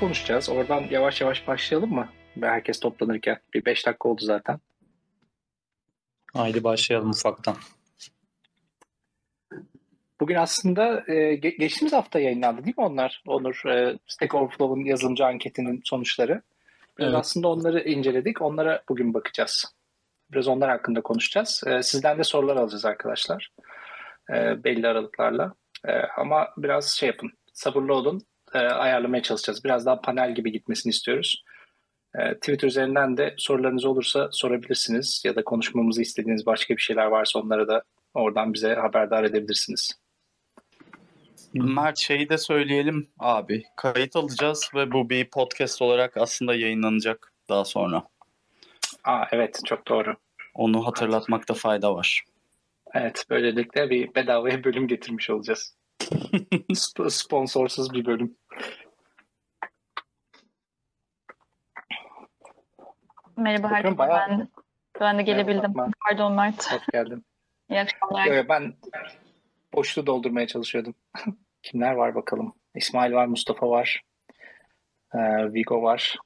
Konuşacağız? Oradan yavaş yavaş başlayalım mı? Herkes toplanırken. Bir 5 dakika oldu zaten. Haydi başlayalım ufaktan. Bugün aslında e, ge- geçtiğimiz hafta yayınlandı değil mi onlar? Onur, e, Stack Overflow'un yazılımcı anketinin sonuçları. Biraz Evet. aslında onları inceledik. Onlara bugün bakacağız. Biraz onlar hakkında konuşacağız. E, sizden de sorular alacağız arkadaşlar. E, belli aralıklarla. E, ama biraz şey yapın, sabırlı olun. E, ayarlamaya çalışacağız. Biraz daha panel gibi gitmesini istiyoruz. E, Twitter üzerinden de sorularınız olursa sorabilirsiniz. Ya da konuşmamızı istediğiniz başka bir şeyler varsa onlara da oradan bize haberdar edebilirsiniz. Mert şeyi de söyleyelim abi. Kayıt alacağız ve bu bir podcast olarak aslında yayınlanacak daha sonra. Aa, evet çok doğru. Onu hatırlatmakta fayda var. Evet böylelikle bir bedavaya bölüm getirmiş olacağız. Sp- sponsorsuz bir bölüm. Merhaba herkese. bayağı- Ben, ben de gelebildim. Merhaba. Pardon Mert. Hoş geldin. İyi akşamlar. Yo, ben boşluğu doldurmaya çalışıyordum. Kimler var bakalım. İsmail var, Mustafa var. Ee, Vigo var.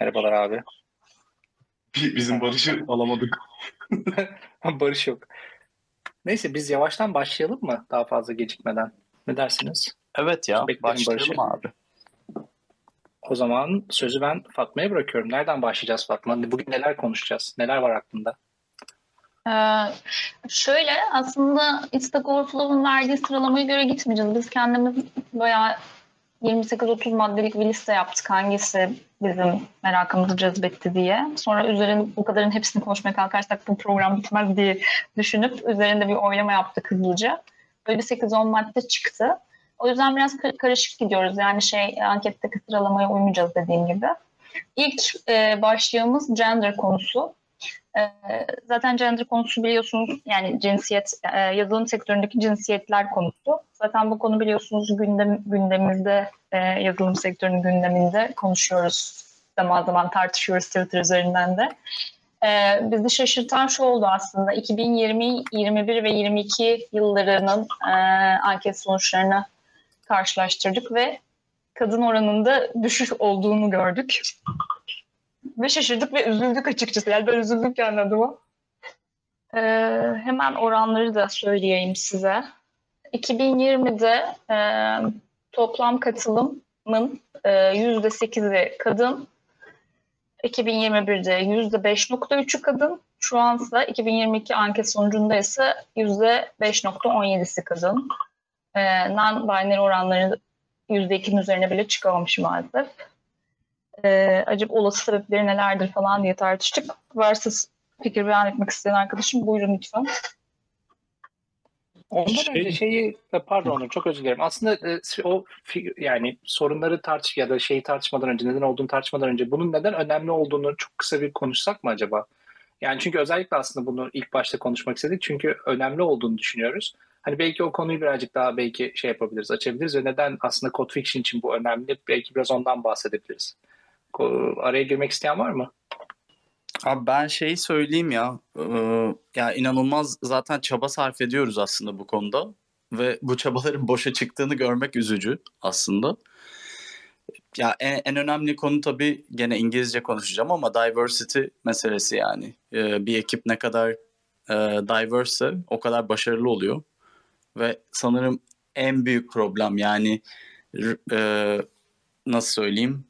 Merhabalar abi. Bizim Barış'ı alamadık. Barış yok. Neyse biz yavaştan başlayalım mı? Daha fazla gecikmeden. Ne dersiniz? Evet ya başlayalım Barış'ı. abi. O zaman sözü ben Fatma'ya bırakıyorum. Nereden başlayacağız Fatma? Bugün neler konuşacağız? Neler var aklında? Ee, şöyle aslında Stack Overflow'un verdiği sıralamaya göre gitmeyeceğiz. Biz kendimiz bayağı 28-30 maddelik bir liste yaptık. Hangisi bizim merakımızı cezbetti diye. Sonra üzerine bu kadarın hepsini konuşmaya kalkarsak bu program bitmez diye düşünüp üzerinde bir oylama yaptık hızlıca. Böyle bir 8-10 madde çıktı. O yüzden biraz kar- karışık gidiyoruz. Yani şey anketteki sıralamaya uymayacağız dediğim gibi. İlk e, başlığımız gender konusu. E, zaten gender konusu biliyorsunuz yani cinsiyet e, yazılım sektöründeki cinsiyetler konusu. Zaten bu konu biliyorsunuz gündem gündemimizde e, yazılım sektörünün gündeminde konuşuyoruz. Zaman zaman tartışıyoruz Twitter üzerinden de. E, bizi şaşırtan şu oldu aslında 2020, 21 ve 22 yıllarının e, anket sonuçlarını karşılaştırdık ve kadın oranında düşüş olduğunu gördük. Ve şaşırdık ve üzüldük açıkçası. Yani ben üzüldüm kendi adıma. Ee, hemen oranları da söyleyeyim size. 2020'de e, toplam katılımın e, %8'i kadın. 2021'de %5.3'ü kadın. Şu ansa 2022 anket sonucunda ise %5.17'si kadın. E, non-binary oranları %2'nin üzerine bile çıkamamış maalesef. Ee, acaba olası sebepleri nelerdir falan diye tartıştık. Varsa fikir beyan etmek isteyen arkadaşım buyurun lütfen. Ondan Şey- önce şeyi e, pardon çok özür dilerim. Aslında e, o yani sorunları tartış ya da şeyi tartışmadan önce neden olduğunu tartışmadan önce bunun neden önemli olduğunu çok kısa bir konuşsak mı acaba? Yani çünkü özellikle aslında bunu ilk başta konuşmak istedik çünkü önemli olduğunu düşünüyoruz. Hani belki o konuyu birazcık daha belki şey yapabiliriz, açabiliriz ve neden aslında Code Fiction için bu önemli belki biraz ondan bahsedebiliriz. Araya girmek isteyen var mı? Abi ben şeyi söyleyeyim ya. e, ya inanılmaz zaten çaba sarf ediyoruz aslında bu konuda. Ve bu çabaların boşa çıktığını görmek üzücü aslında. Ya en, en önemli konu tabii gene İngilizce konuşacağım ama diversity meselesi yani. E, bir ekip ne kadar e, diverse o kadar başarılı oluyor. Ve sanırım en büyük problem yani e, nasıl söyleyeyim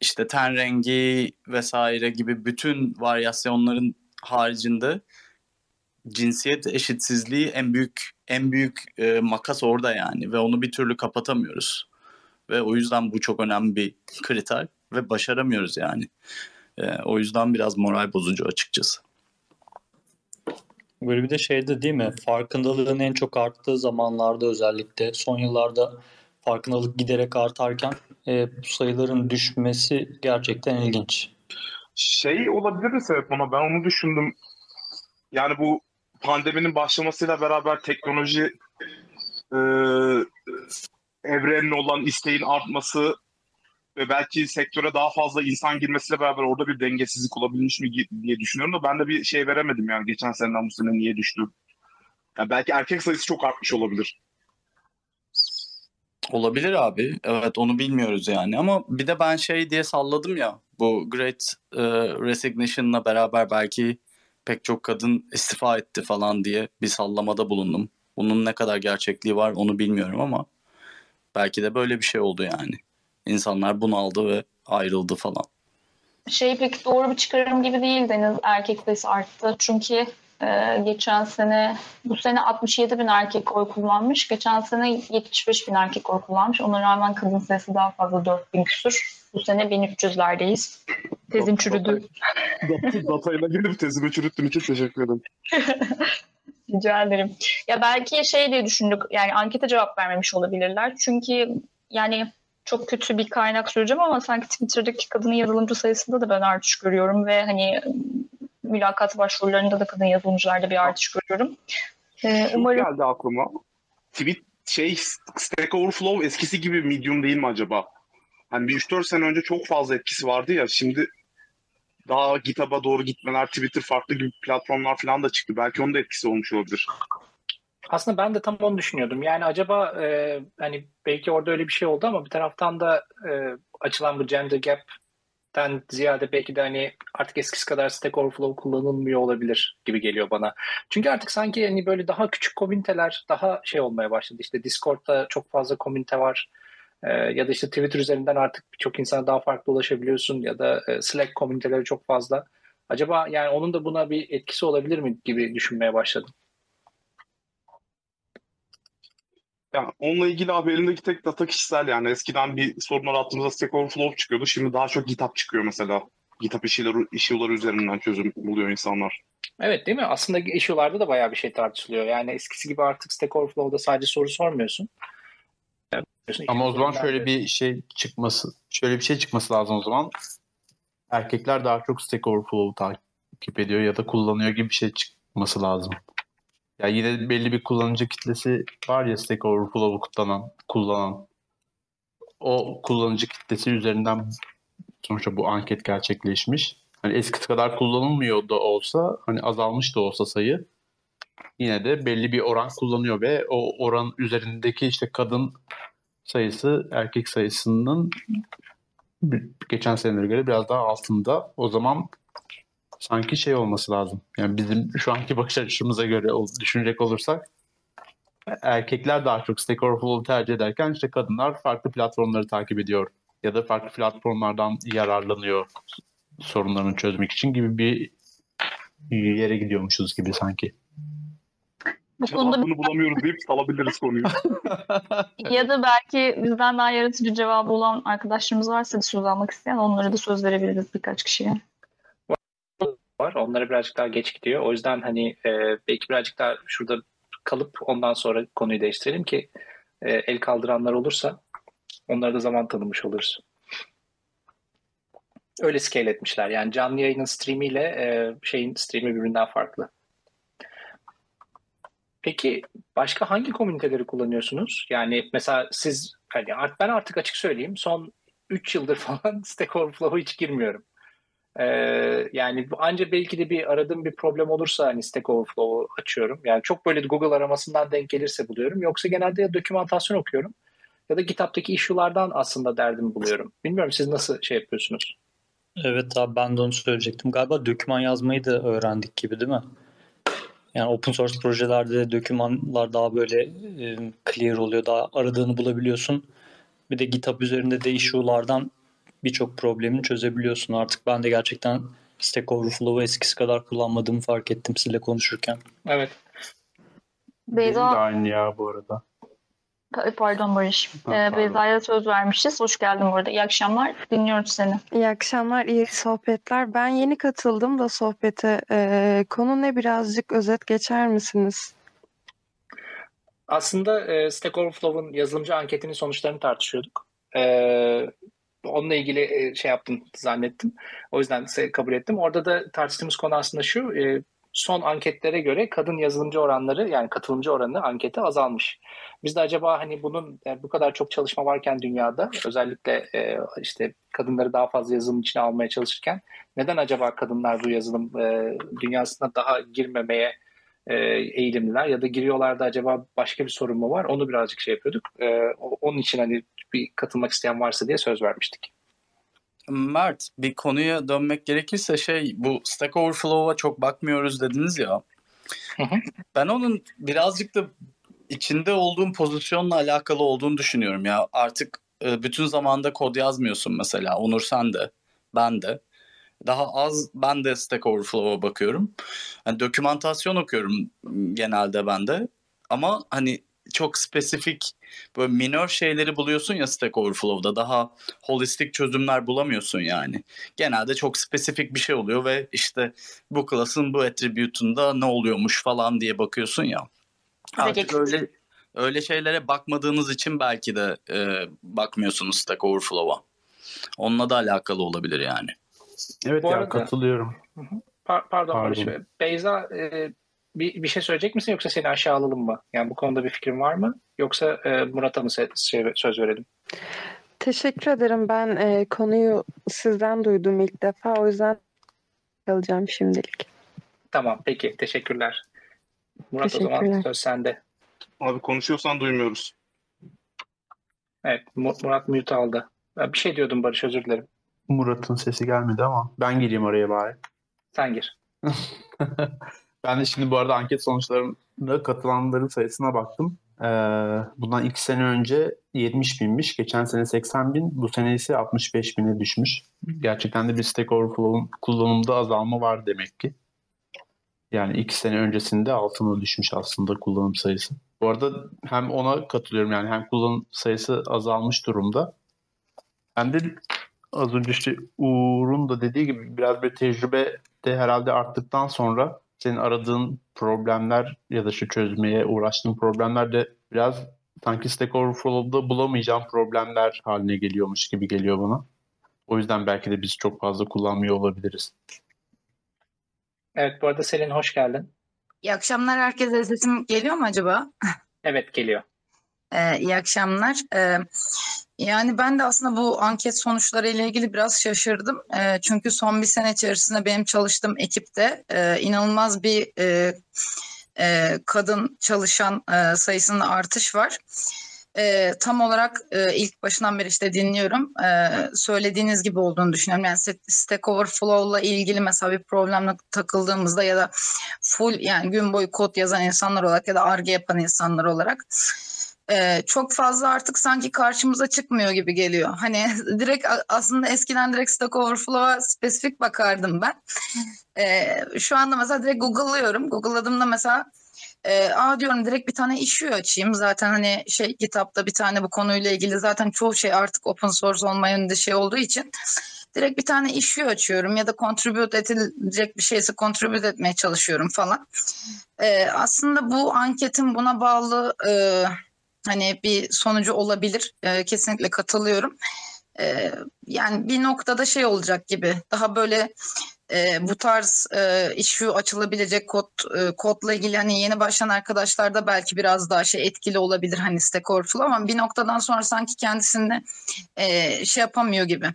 işte ten rengi vesaire gibi bütün varyasyonların haricinde cinsiyet eşitsizliği en büyük en büyük e, makas orada yani ve onu bir türlü kapatamıyoruz. Ve o yüzden bu çok önemli bir kriter ve başaramıyoruz yani. E, o yüzden biraz moral bozucu açıkçası. Böyle bir de şeyde değil mi? Farkındalığın en çok arttığı zamanlarda özellikle son yıllarda farkındalık giderek artarken e, bu sayıların düşmesi gerçekten ilginç. Şey olabilir mi sebep ona? Ben onu düşündüm. Yani bu pandeminin başlamasıyla beraber teknoloji e, evrenine olan isteğin artması ve belki sektöre daha fazla insan girmesiyle beraber orada bir dengesizlik olabilmiş mi diye düşünüyorum da ben de bir şey veremedim yani geçen seneden bu sene niye düştü. Yani belki erkek sayısı çok artmış olabilir. Olabilir abi. Evet onu bilmiyoruz yani. Ama bir de ben şey diye salladım ya. Bu Great e, Resignation'la beraber belki pek çok kadın istifa etti falan diye bir sallamada bulundum. Bunun ne kadar gerçekliği var onu bilmiyorum ama belki de böyle bir şey oldu yani. İnsanlar bunaldı ve ayrıldı falan. Şey pek doğru bir çıkarım gibi değil Deniz. Erkek sayısı arttı. Çünkü e, geçen sene, bu sene 67 bin erkek oy kullanmış. Geçen sene 75 bin erkek oy kullanmış. Ona rağmen kadın sayısı daha fazla 4 bin küsur. Bu sene 1300'lerdeyiz. Tezin çürüdü. Datayla gelip tezimi çürüttüğün için teşekkür ederim. Rica ederim. Ya belki şey diye düşündük. Yani ankete cevap vermemiş olabilirler. Çünkü yani çok kötü bir kaynak söyleyeceğim ama sanki Twitter'daki kadın yazılımcı sayısında da ben artış görüyorum ve hani mülakat başvurularında da kadın yazılımcılarda bir artış görüyorum. Ee, Şu umarım geldi aklıma. Tweet şey Stack Overflow eskisi gibi Medium değil mi acaba? Hani bir 3-4 sene önce çok fazla etkisi vardı ya. Şimdi daha GitHub'a doğru gitmeler, Twitter farklı gibi platformlar falan da çıktı. Belki onun da etkisi olmuş olabilir. Aslında ben de tam onu düşünüyordum. Yani acaba e, hani belki orada öyle bir şey oldu ama bir taraftan da e, açılan bu gender gap'ten ziyade belki de hani artık eskisi kadar Stack Overflow kullanılmıyor olabilir gibi geliyor bana. Çünkü artık sanki hani böyle daha küçük komüniteler daha şey olmaya başladı. İşte Discord'da çok fazla komünite var. E, ya da işte Twitter üzerinden artık birçok insana daha farklı ulaşabiliyorsun ya da e, Slack komüniteleri çok fazla. Acaba yani onun da buna bir etkisi olabilir mi gibi düşünmeye başladım. Yani onunla ilgili abi elimdeki tek data kişisel yani. Eskiden bir sorunlar attığımızda Stack Overflow çıkıyordu. Şimdi daha çok GitHub çıkıyor mesela. GitHub işçileri, işçileri üzerinden çözüm buluyor insanlar. Evet değil mi? Aslında issue'larda da bayağı bir şey tartışılıyor. Yani eskisi gibi artık Stack Overflow'da sadece soru sormuyorsun. Ama o zaman şöyle bir şey çıkması, şöyle bir şey çıkması lazım o zaman. Erkekler daha çok Stack Overflow'u takip ediyor ya da kullanıyor gibi bir şey çıkması lazım. Ya yine belli bir kullanıcı kitlesi var ya Stack Overflow'u kullanan, kullanan. O kullanıcı kitlesi üzerinden sonuçta bu anket gerçekleşmiş. Hani eskisi kadar kullanılmıyor da olsa, hani azalmış da olsa sayı yine de belli bir oran kullanıyor ve o oran üzerindeki işte kadın sayısı erkek sayısının geçen senelere göre biraz daha altında. O zaman sanki şey olması lazım. Yani bizim şu anki bakış açımıza göre düşünecek olursak erkekler daha çok Stack Overflow'u tercih ederken işte kadınlar farklı platformları takip ediyor ya da farklı platformlardan yararlanıyor sorunlarını çözmek için gibi bir yere gidiyormuşuz gibi sanki. bu konuda Cevabını bulamıyoruz deyip salabiliriz konuyu. ya da belki bizden daha yaratıcı cevabı olan arkadaşlarımız varsa söz almak isteyen onlara da söz verebiliriz birkaç kişiye. Var. Onlara birazcık daha geç gidiyor. O yüzden hani e, belki birazcık daha şurada kalıp ondan sonra konuyu değiştirelim ki e, el kaldıranlar olursa onlara da zaman tanımış oluruz. Öyle scale etmişler. Yani canlı yayının streamiyle e, şeyin streami birbirinden farklı. Peki başka hangi komüniteleri kullanıyorsunuz? Yani mesela siz hani ben artık açık söyleyeyim son 3 yıldır falan Stack Overflow'a hiç girmiyorum. Ee, yani anca belki de bir aradığım bir problem olursa hani Stack Overflow'u açıyorum. Yani çok böyle Google aramasından denk gelirse buluyorum. Yoksa genelde ya dokümantasyon okuyorum ya da GitHub'daki issue'lardan aslında derdimi buluyorum. Bilmiyorum siz nasıl şey yapıyorsunuz? Evet abi ben de onu söyleyecektim. Galiba doküman yazmayı da öğrendik gibi değil mi? Yani open source projelerde de dokümanlar daha böyle e, clear oluyor. Daha aradığını bulabiliyorsun. Bir de GitHub üzerinde de issue'lardan birçok problemini çözebiliyorsun. Artık ben de gerçekten Stack Overflow'u eskisi kadar kullanmadığımı fark ettim sizinle konuşurken. Evet. Benim de Beyza, aynı ya bu arada. Pa- pardon Barış. Ee. Beyza'ya söz vermişiz. Hoş geldin burada. İyi akşamlar. Dinliyoruz seni. İyi akşamlar, iyi sohbetler. Ben yeni katıldım da sohbete. Ee, konu ne birazcık özet geçer misiniz? Aslında e, Stack Overflow'un yazılımcı anketinin sonuçlarını tartışıyorduk. E, onunla ilgili e, şey yaptım zannettim. O yüzden kabul ettim. Orada da tartıştığımız konu aslında şu. e, son anketlere göre kadın yazılımcı oranları yani katılımcı oranı ankete azalmış. Biz de acaba hani bunun e, bu kadar çok çalışma varken dünyada özellikle işte kadınları daha fazla yazılım içine almaya çalışırken neden acaba kadınlar bu yazılım dünyasına daha girmemeye eğilimliler ya da giriyorlar da acaba başka bir sorun mu var? Onu birazcık şey yapıyorduk. Onun için hani bir katılmak isteyen varsa diye söz vermiştik. Mert bir konuya dönmek gerekirse şey bu Stack Overflow'a çok bakmıyoruz dediniz ya. Hı hı. Ben onun birazcık da içinde olduğum pozisyonla alakalı olduğunu düşünüyorum ya. Artık e, bütün zamanda kod yazmıyorsun mesela. Onur sen de, ben de. Daha az ben de Stack Overflow'a bakıyorum. Yani dokümantasyon okuyorum genelde ben de. Ama hani çok spesifik böyle minor şeyleri buluyorsun ya Stack Overflow'da. Daha holistik çözümler bulamıyorsun yani. Genelde çok spesifik bir şey oluyor ve işte bu klasın bu attribute'unda ne oluyormuş falan diye bakıyorsun ya. Artık öyle öyle şeylere bakmadığınız için belki de e, bakmıyorsunuz Stack Overflow'a. Onunla da alakalı olabilir yani. Evet Bu ya arada- katılıyorum. Par- pardon, Pardon. Barış Bey. Beyza e, bir, bir şey söyleyecek misin yoksa seni aşağı alalım mı? Yani bu konuda bir fikrin var mı? Yoksa e, Murat'a mı se- şey- söz verelim? Teşekkür ederim. Ben e, konuyu sizden duydum ilk defa. O yüzden kalacağım şimdilik. Tamam peki teşekkürler. Murat o zaman Teşekkürler. söz sende. Abi konuşuyorsan duymuyoruz. Evet Mu- Murat mute aldı. Ben Bir şey diyordum Barış özür dilerim. Murat'ın sesi gelmedi ama ben gireyim oraya bari. Sen gir. Ben de şimdi bu arada anket sonuçlarında katılanların sayısına baktım. Ee, bundan iki sene önce 70 binmiş. Geçen sene 80 bin. Bu sene ise 65 bine düşmüş. Gerçekten de bir Stack Overflow'un kullanımda azalma var demek ki. Yani iki sene öncesinde altına düşmüş aslında kullanım sayısı. Bu arada hem ona katılıyorum yani hem kullanım sayısı azalmış durumda. Hem de az önce işte Uğur'un da dediği gibi biraz bir tecrübe de herhalde arttıktan sonra senin aradığın problemler ya da şu çözmeye uğraştığın problemler de biraz sanki Stack Overflow'da bulamayacağım problemler haline geliyormuş gibi geliyor bana. O yüzden belki de biz çok fazla kullanmıyor olabiliriz. Evet bu arada Selin hoş geldin. İyi akşamlar herkese. Sesim geliyor mu acaba? Evet geliyor. Ee, iyi akşamlar. Ee, yani ben de aslında bu anket sonuçları ile ilgili biraz şaşırdım. Ee, çünkü son bir sene içerisinde benim çalıştığım ekipte e, inanılmaz bir e, e, kadın çalışan e, sayısında artış var. E, tam olarak e, ilk başından beri işte dinliyorum. E, söylediğiniz gibi olduğunu düşünüyorum. Yani St- Stack Overflow'la ilgili mesela bir problemle takıldığımızda ya da full yani gün boyu kod yazan insanlar olarak ya da arge yapan insanlar olarak e, çok fazla artık sanki karşımıza çıkmıyor gibi geliyor. Hani direkt aslında eskiden direkt Stack Overflow'a spesifik bakardım ben. E, şu anda mesela direkt Google'lıyorum. Google'ladığımda mesela e, aa diyorum direkt bir tane issue açayım. Zaten hani şey GitHub'da bir tane bu konuyla ilgili zaten çoğu şey artık open source olma yönünde şey olduğu için direkt bir tane issue açıyorum ya da contribute edilecek bir şeyse contribute etmeye çalışıyorum falan. E, aslında bu anketin buna bağlı e, hani bir sonucu olabilir. E, kesinlikle katılıyorum. E, yani bir noktada şey olacak gibi daha böyle e, bu tarz e, issue açılabilecek kod e, kodla ilgili hani yeni başlayan arkadaşlar da belki biraz daha şey etkili olabilir hani Stack Overflow ama bir noktadan sonra sanki kendisini e, şey yapamıyor gibi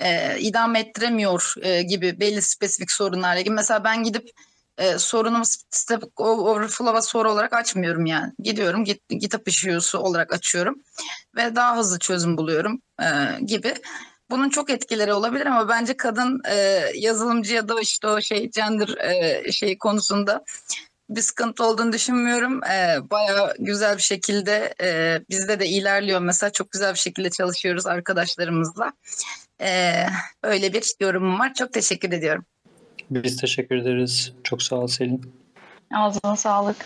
e, idame ettiremiyor e, gibi belli spesifik sorunlarla ilgili. Mesela ben gidip e, sorunumu Stack Overflow'a soru olarak açmıyorum yani. Gidiyorum Git, GitHub issue'su olarak açıyorum ve daha hızlı çözüm buluyorum e, gibi. Bunun çok etkileri olabilir ama bence kadın e, yazılımcı ya da işte o şey gender e, şey konusunda bir sıkıntı olduğunu düşünmüyorum. E, bayağı güzel bir şekilde e, bizde de ilerliyor. Mesela çok güzel bir şekilde çalışıyoruz arkadaşlarımızla. E, öyle bir yorumum var. Çok teşekkür ediyorum. Biz teşekkür ederiz. Çok sağ ol Selin. Ağzına sağlık.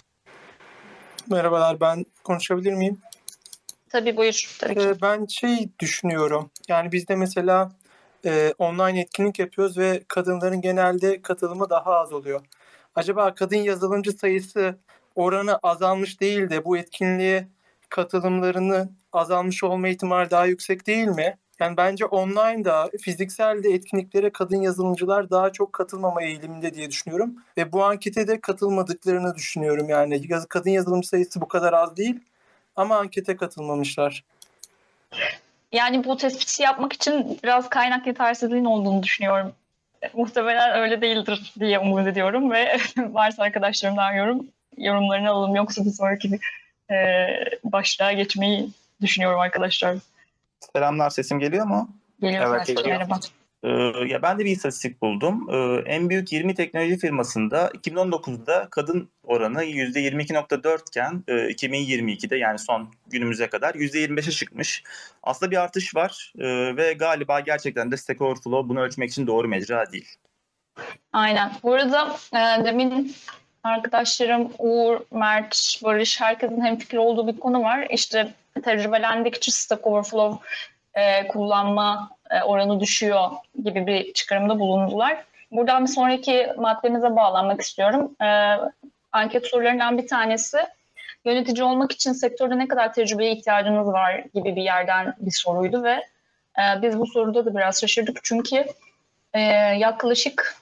Merhabalar ben konuşabilir miyim? Tabii buyur. Tabii ki. Ee, ben şey düşünüyorum. Yani biz de mesela e, online etkinlik yapıyoruz ve kadınların genelde katılımı daha az oluyor. Acaba kadın yazılımcı sayısı oranı azalmış değil de bu etkinliğe katılımlarının azalmış olma ihtimali daha yüksek değil mi? Yani bence online da fiziksel de etkinliklere kadın yazılımcılar daha çok katılmama eğiliminde diye düşünüyorum. Ve bu ankete de katılmadıklarını düşünüyorum. Yani kadın yazılımcı sayısı bu kadar az değil ama ankete katılmamışlar. Yani bu tespiti yapmak için biraz kaynak yetersizliğin olduğunu düşünüyorum. muhtemelen öyle değildir diye umut ediyorum ve varsa arkadaşlarımdan yorum yorumlarını alalım yoksa bir sonraki e, başlığa geçmeyi düşünüyorum arkadaşlar. Selamlar sesim geliyor mu? Geliyor Evet, geliyor. merhaba. Ee, ya ben de bir istatistik buldum. Ee, en büyük 20 teknoloji firmasında 2019'da kadın oranı %22.4 iken e, 2022'de yani son günümüze kadar %25'e çıkmış. Aslında bir artış var e, ve galiba gerçekten de Stack Overflow bunu ölçmek için doğru mecra değil. Aynen. Bu arada e, demin arkadaşlarım Uğur, Mert, Barış herkesin hemfikir olduğu bir konu var. İşte tecrübelendikçe Stack Overflow e, kullanma e, oranı düşüyor gibi bir çıkarımda bulundular. Buradan bir sonraki maddemize bağlanmak istiyorum. E, anket sorularından bir tanesi yönetici olmak için sektörde ne kadar tecrübeye ihtiyacınız var gibi bir yerden bir soruydu ve e, biz bu soruda da biraz şaşırdık çünkü e, yaklaşık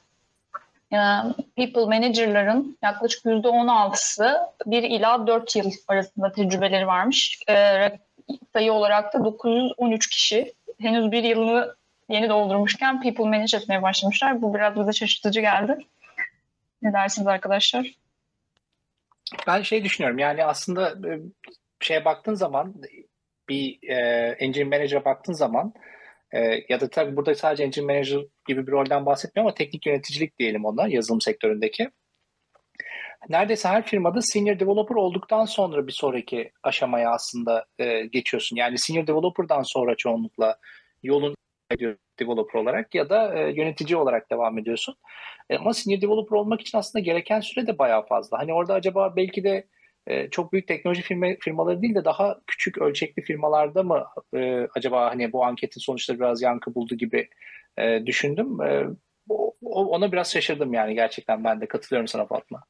people manager'ların yaklaşık %16'sı 1 ila 4 yıl arasında tecrübeleri varmış. E, sayı olarak da 913 kişi henüz bir yılını yeni doldurmuşken people manage etmeye başlamışlar. Bu biraz bize şaşırtıcı geldi. Ne dersiniz arkadaşlar? Ben şey düşünüyorum yani aslında e, şeye baktığın zaman bir e, engine manager'a baktığın zaman e, ya da tabii burada sadece engine manager gibi bir rolden bahsetmiyorum ama teknik yöneticilik diyelim ona yazılım sektöründeki. Neredeyse her firmada senior developer olduktan sonra bir sonraki aşamaya aslında e, geçiyorsun. Yani senior developer'dan sonra çoğunlukla yolun developer olarak ya da e, yönetici olarak devam ediyorsun. E, ama senior developer olmak için aslında gereken süre de bayağı fazla. Hani orada acaba belki de e, çok büyük teknoloji firma, firmaları değil de daha küçük ölçekli firmalarda mı e, acaba hani bu anketin sonuçları biraz yankı buldu gibi e, düşündüm. E, ona biraz şaşırdım yani gerçekten ben de katılıyorum sana Fatma.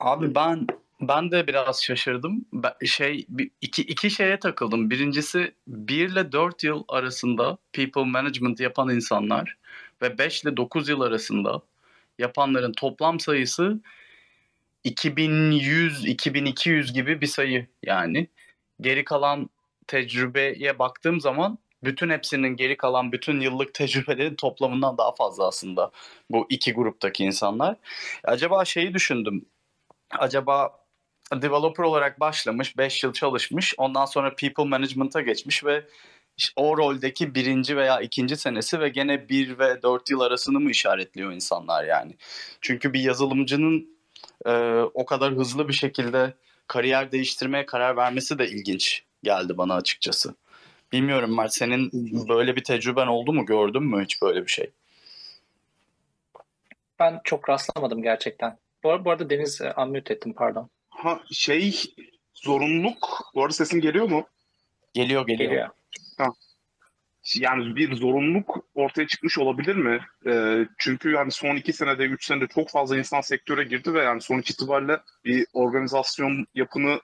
Abi ben ben de biraz şaşırdım. Şey iki iki şeye takıldım. Birincisi 1 ile 4 yıl arasında people management yapan insanlar ve 5 ile 9 yıl arasında yapanların toplam sayısı 2100 2200 gibi bir sayı yani. Geri kalan tecrübeye baktığım zaman bütün hepsinin geri kalan bütün yıllık tecrübelerin toplamından daha fazla aslında bu iki gruptaki insanlar. Acaba şeyi düşündüm. Acaba developer olarak başlamış, 5 yıl çalışmış, ondan sonra people management'a geçmiş ve o roldeki birinci veya ikinci senesi ve gene 1 ve 4 yıl arasını mı işaretliyor insanlar yani? Çünkü bir yazılımcının e, o kadar hızlı bir şekilde kariyer değiştirmeye karar vermesi de ilginç geldi bana açıkçası. Bilmiyorum Mert senin böyle bir tecrüben oldu mu? Gördün mü hiç böyle bir şey? Ben çok rastlamadım gerçekten. Bu, bu arada Deniz e, unmute ettim pardon. Ha şey zorunluluk. Bu arada sesim geliyor mu? Geliyor geliyor. Geliyor. Yani bir zorunluluk ortaya çıkmış olabilir mi? Ee, çünkü yani son iki senede, üç senede çok fazla insan sektöre girdi ve yani sonuç itibariyle bir organizasyon yapını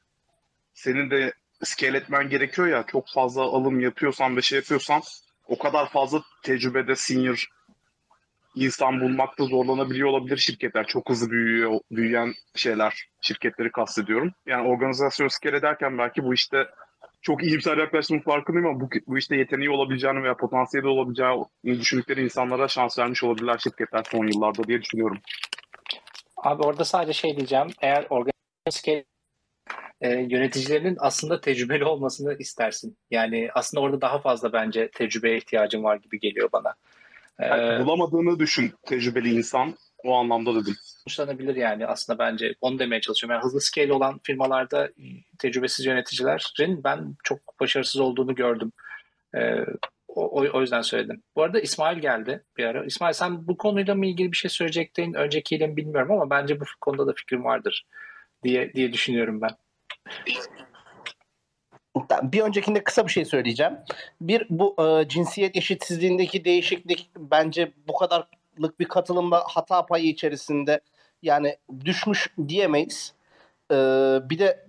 senin de scale etmen gerekiyor ya. Çok fazla alım yapıyorsan ve şey yapıyorsan o kadar fazla tecrübede senior insan bulmakta zorlanabiliyor olabilir şirketler. Çok hızlı büyüyor, büyüyen şeyler, şirketleri kastediyorum. Yani organizasyon scale ederken belki bu işte çok iyimser yaklaştığımın farkındayım ama bu, bu işte yeteneği olabileceğini veya potansiyeli olabileceğini düşündükleri insanlara şans vermiş olabilirler şirketler son yıllarda diye düşünüyorum. Abi orada sadece şey diyeceğim. Eğer organizasyon scale e, yöneticilerinin aslında tecrübeli olmasını istersin. Yani aslında orada daha fazla bence tecrübeye ihtiyacın var gibi geliyor bana. Yani Ee, bulamadığını düşün tecrübeli insan. O anlamda dedim. sonuçlanabilir yani aslında bence onu demeye çalışıyorum. Yani hızlı scale olan firmalarda tecrübesiz yöneticilerin ben çok başarısız olduğunu gördüm. Ee, o, o- yüzden söyledim. Bu arada İsmail geldi bir ara. İsmail sen bu konuyla mı ilgili bir şey söyleyecektin? Öncekiyle mi bilmiyorum ama bence bu konuda da fikrim vardır diye diye düşünüyorum ben. Bir öncekinde kısa bir şey söyleyeceğim. Bir bu e, cinsiyet eşitsizliğindeki değişiklik bence bu kadarlık bir katılımda hata payı içerisinde yani düşmüş diyemeyiz. E, bir de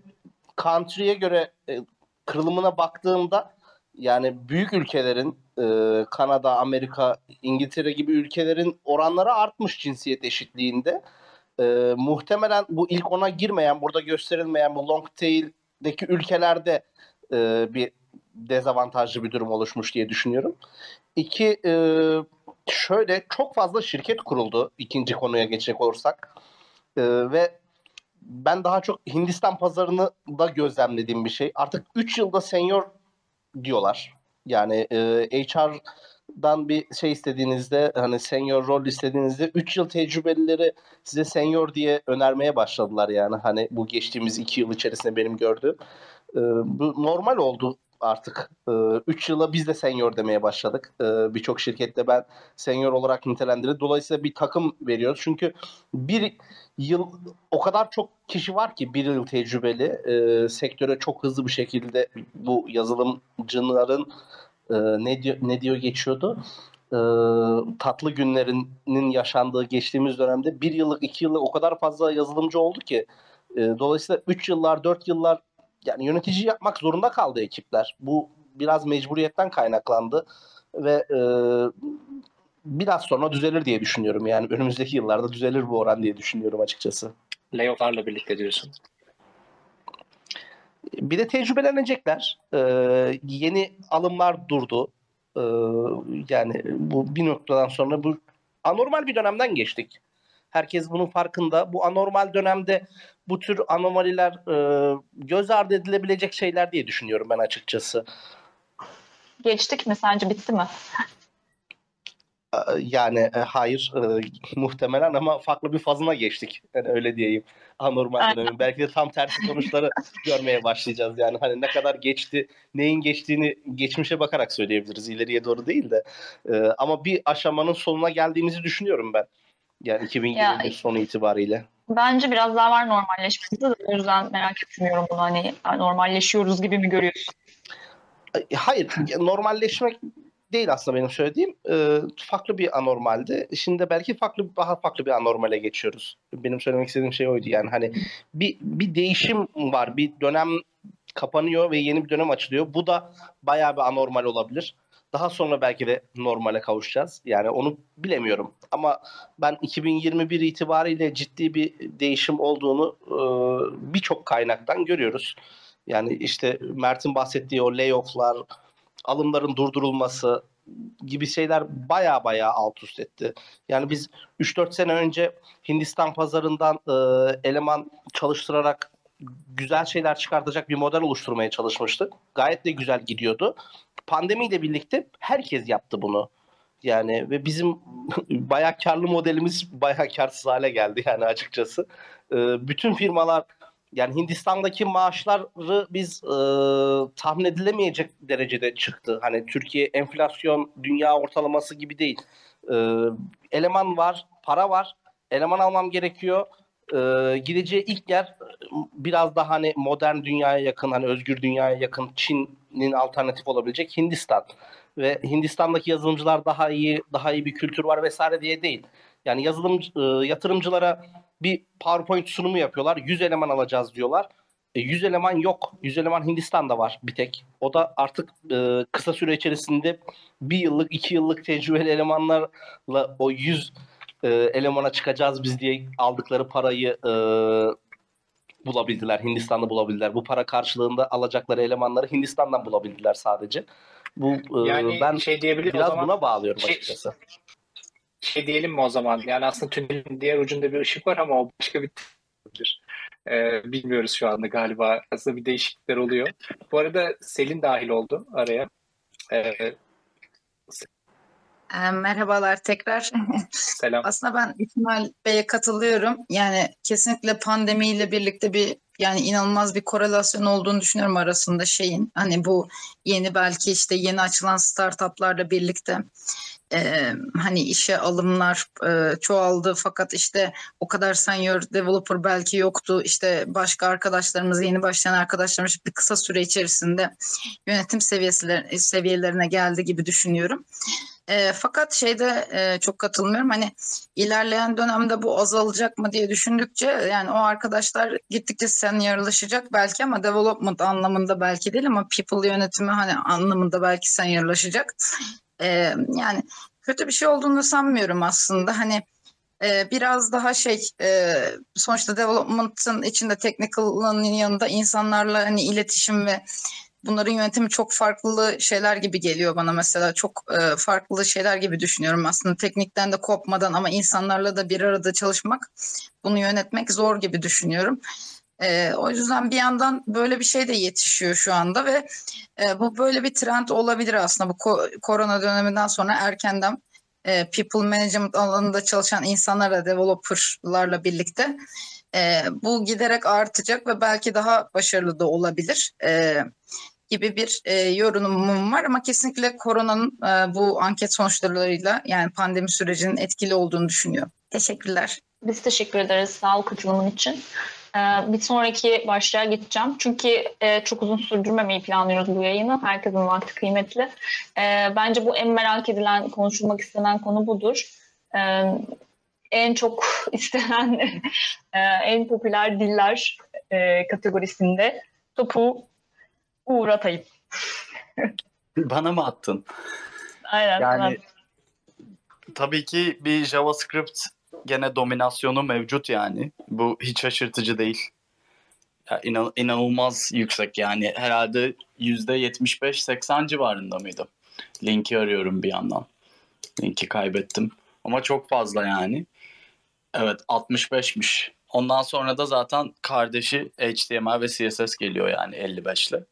country'e göre e, kırılımına baktığımda yani büyük ülkelerin e, Kanada, Amerika, İngiltere gibi ülkelerin oranları artmış cinsiyet eşitliğinde. E, muhtemelen bu ilk ona girmeyen, burada gösterilmeyen bu long tail'deki ülkelerde e, bir dezavantajlı bir durum oluşmuş diye düşünüyorum. İki, e, şöyle çok fazla şirket kuruldu ikinci konuya geçecek olursak. Ee, ve ben daha çok Hindistan pazarını da gözlemlediğim bir şey. Artık 3 yılda senior diyorlar. Yani e, HR'dan bir şey istediğinizde hani senior rol istediğinizde 3 yıl tecrübelileri size senior diye önermeye başladılar yani. Hani bu geçtiğimiz 2 yıl içerisinde benim gördüğüm. E, bu normal oldu artık. 3 yıla biz de senior demeye başladık. E, Birçok şirkette ben senior olarak nitelendirildi. Dolayısıyla bir takım veriyoruz. Çünkü bir yıl o kadar çok kişi var ki bir yıl tecrübeli e, sektöre çok hızlı bir şekilde bu yazılımcıların e, ne diyor ne diyor geçiyordu e, tatlı günlerinin yaşandığı geçtiğimiz dönemde bir yıllık iki yıllık o kadar fazla yazılımcı oldu ki e, dolayısıyla 3 yıllar 4 yıllar yani yönetici yapmak zorunda kaldı ekipler. Bu biraz mecburiyetten kaynaklandı ve e, biraz sonra düzelir diye düşünüyorum. Yani önümüzdeki yıllarda düzelir bu oran diye düşünüyorum açıkçası. Layoff'larla birlikte diyorsun. Bir de tecrübelenecekler. Ee, yeni alımlar durdu. Ee, yani bu bir noktadan sonra bu anormal bir dönemden geçtik. Herkes bunun farkında. Bu anormal dönemde bu tür anomaliler e, göz ardı edilebilecek şeyler diye düşünüyorum ben açıkçası. Geçtik mi sence bitti mi? Yani hayır e, muhtemelen ama farklı bir fazına geçtik. Yani öyle diyeyim. Anormal dönemin. Belki de tam tersi sonuçları görmeye başlayacağız. Yani hani ne kadar geçti, neyin geçtiğini geçmişe bakarak söyleyebiliriz. İleriye doğru değil de. E, ama bir aşamanın sonuna geldiğimizi düşünüyorum ben. Yani 2021 Ya- sonu itibariyle. Bence biraz daha var normalleşmesi de o yüzden merak etmiyorum bunu hani normalleşiyoruz gibi mi görüyorsun? E, Hayır, normalleşmek değil aslında benim söylediğim. Ee, farklı bir anormaldi. Şimdi belki farklı daha farklı bir anormale geçiyoruz. Benim söylemek istediğim şey oydu yani hani bir bir değişim var, bir dönem kapanıyor ve yeni bir dönem açılıyor. Bu da bayağı bir anormal olabilir. Daha sonra belki de normale kavuşacağız. Yani onu bilemiyorum. Ama ben 2021 itibariyle ciddi bir değişim olduğunu e, birçok kaynaktan görüyoruz. Yani işte Mert'in bahsettiği o layoff'lar, alımların durdurulması gibi şeyler baya baya alt üst etti. Yani biz 3-4 sene önce Hindistan pazarından e, eleman çalıştırarak güzel şeyler çıkartacak bir model oluşturmaya çalışmıştık. Gayet de güzel gidiyordu. Pandemiyle birlikte herkes yaptı bunu. Yani ve bizim bayağı karlı modelimiz bayağı karsız hale geldi yani açıkçası. E, bütün firmalar yani Hindistan'daki maaşları biz e, tahmin edilemeyecek derecede çıktı. Hani Türkiye enflasyon dünya ortalaması gibi değil. E, eleman var, para var. Eleman almam gerekiyor. E, gideceği ilk yer biraz daha hani modern dünyaya yakın, hani özgür dünyaya yakın Çin'in alternatif olabilecek Hindistan. Ve Hindistan'daki yazılımcılar daha iyi, daha iyi bir kültür var vesaire diye değil. Yani yazılım e, yatırımcılara bir PowerPoint sunumu yapıyorlar. 100 eleman alacağız diyorlar. E, 100 eleman yok. 100 eleman Hindistan'da var bir tek. O da artık e, kısa süre içerisinde bir yıllık, iki yıllık tecrübeli elemanlarla o 100 e, elemana çıkacağız biz diye aldıkları parayı e, bulabildiler. Hindistan'da bulabildiler. Bu para karşılığında alacakları elemanları Hindistan'dan bulabildiler sadece. Bu e, Yani ben şey diyebilir biraz zaman- buna bağlıyorum Şey- açıkçası. Şey diyelim mi o zaman? Yani aslında tünelin diğer ucunda bir ışık var ama o başka bir olabilir. Ee, bilmiyoruz şu anda galiba. Aslında bir değişiklikler oluyor. Bu arada Selin dahil oldu araya. Ee, merhabalar tekrar. selam. Aslında ben İsmail Bey'e katılıyorum. Yani kesinlikle pandemiyle birlikte bir yani inanılmaz bir korelasyon olduğunu düşünüyorum arasında şeyin. Hani bu yeni belki işte yeni açılan startuplarla birlikte e, hani işe alımlar e, çoğaldı fakat işte o kadar senior developer belki yoktu. İşte başka arkadaşlarımız yeni başlayan arkadaşlarımız bir kısa süre içerisinde yönetim seviyesi seviyelerine geldi gibi düşünüyorum. E, fakat şeyde e, çok katılmıyorum. Hani ilerleyen dönemde bu azalacak mı diye düşündükçe yani o arkadaşlar gittikçe seniorlaşacak belki ama development anlamında belki değil ama people yönetimi hani anlamında belki seniorlaşacak. E, yani kötü bir şey olduğunu sanmıyorum aslında. Hani e, biraz daha şey e, sonuçta development'ın içinde technical'ın yanında insanlarla hani iletişim ve bunların yönetimi çok farklı şeyler gibi geliyor bana mesela. Çok e, farklı şeyler gibi düşünüyorum aslında. Teknikten de kopmadan ama insanlarla da bir arada çalışmak bunu yönetmek zor gibi düşünüyorum. E, o yüzden bir yandan böyle bir şey de yetişiyor şu anda ve e, bu böyle bir trend olabilir aslında. Bu ko- korona döneminden sonra erkenden e, people management alanında çalışan insanlarla, developerlarla birlikte e, bu giderek artacak ve belki daha başarılı da olabilir. E, gibi bir e, yorumum var ama kesinlikle koronanın e, bu anket sonuçlarıyla yani pandemi sürecinin etkili olduğunu düşünüyorum. Teşekkürler. Biz teşekkür ederiz sağ ol katılımın için. Ee, bir sonraki başlığa geçeceğim. Çünkü e, çok uzun sürdürmemeyi planlıyoruz bu yayını. Herkesin vakti kıymetli. Ee, bence bu en merak edilen, konuşulmak istenen konu budur. Ee, en çok istenen, e, en popüler diller e, kategorisinde topu Uğur atayım. Bana mı attın? Aynen. Yani tabii ki bir JavaScript gene dominasyonu mevcut yani. Bu hiç şaşırtıcı değil. Ya inan- inanılmaz yüksek yani. Herhalde %75-80 civarında mıydı? Linki arıyorum bir yandan. Linki kaybettim. Ama çok fazla yani. Evet 65'miş. Ondan sonra da zaten kardeşi HTML ve CSS geliyor yani 55'le.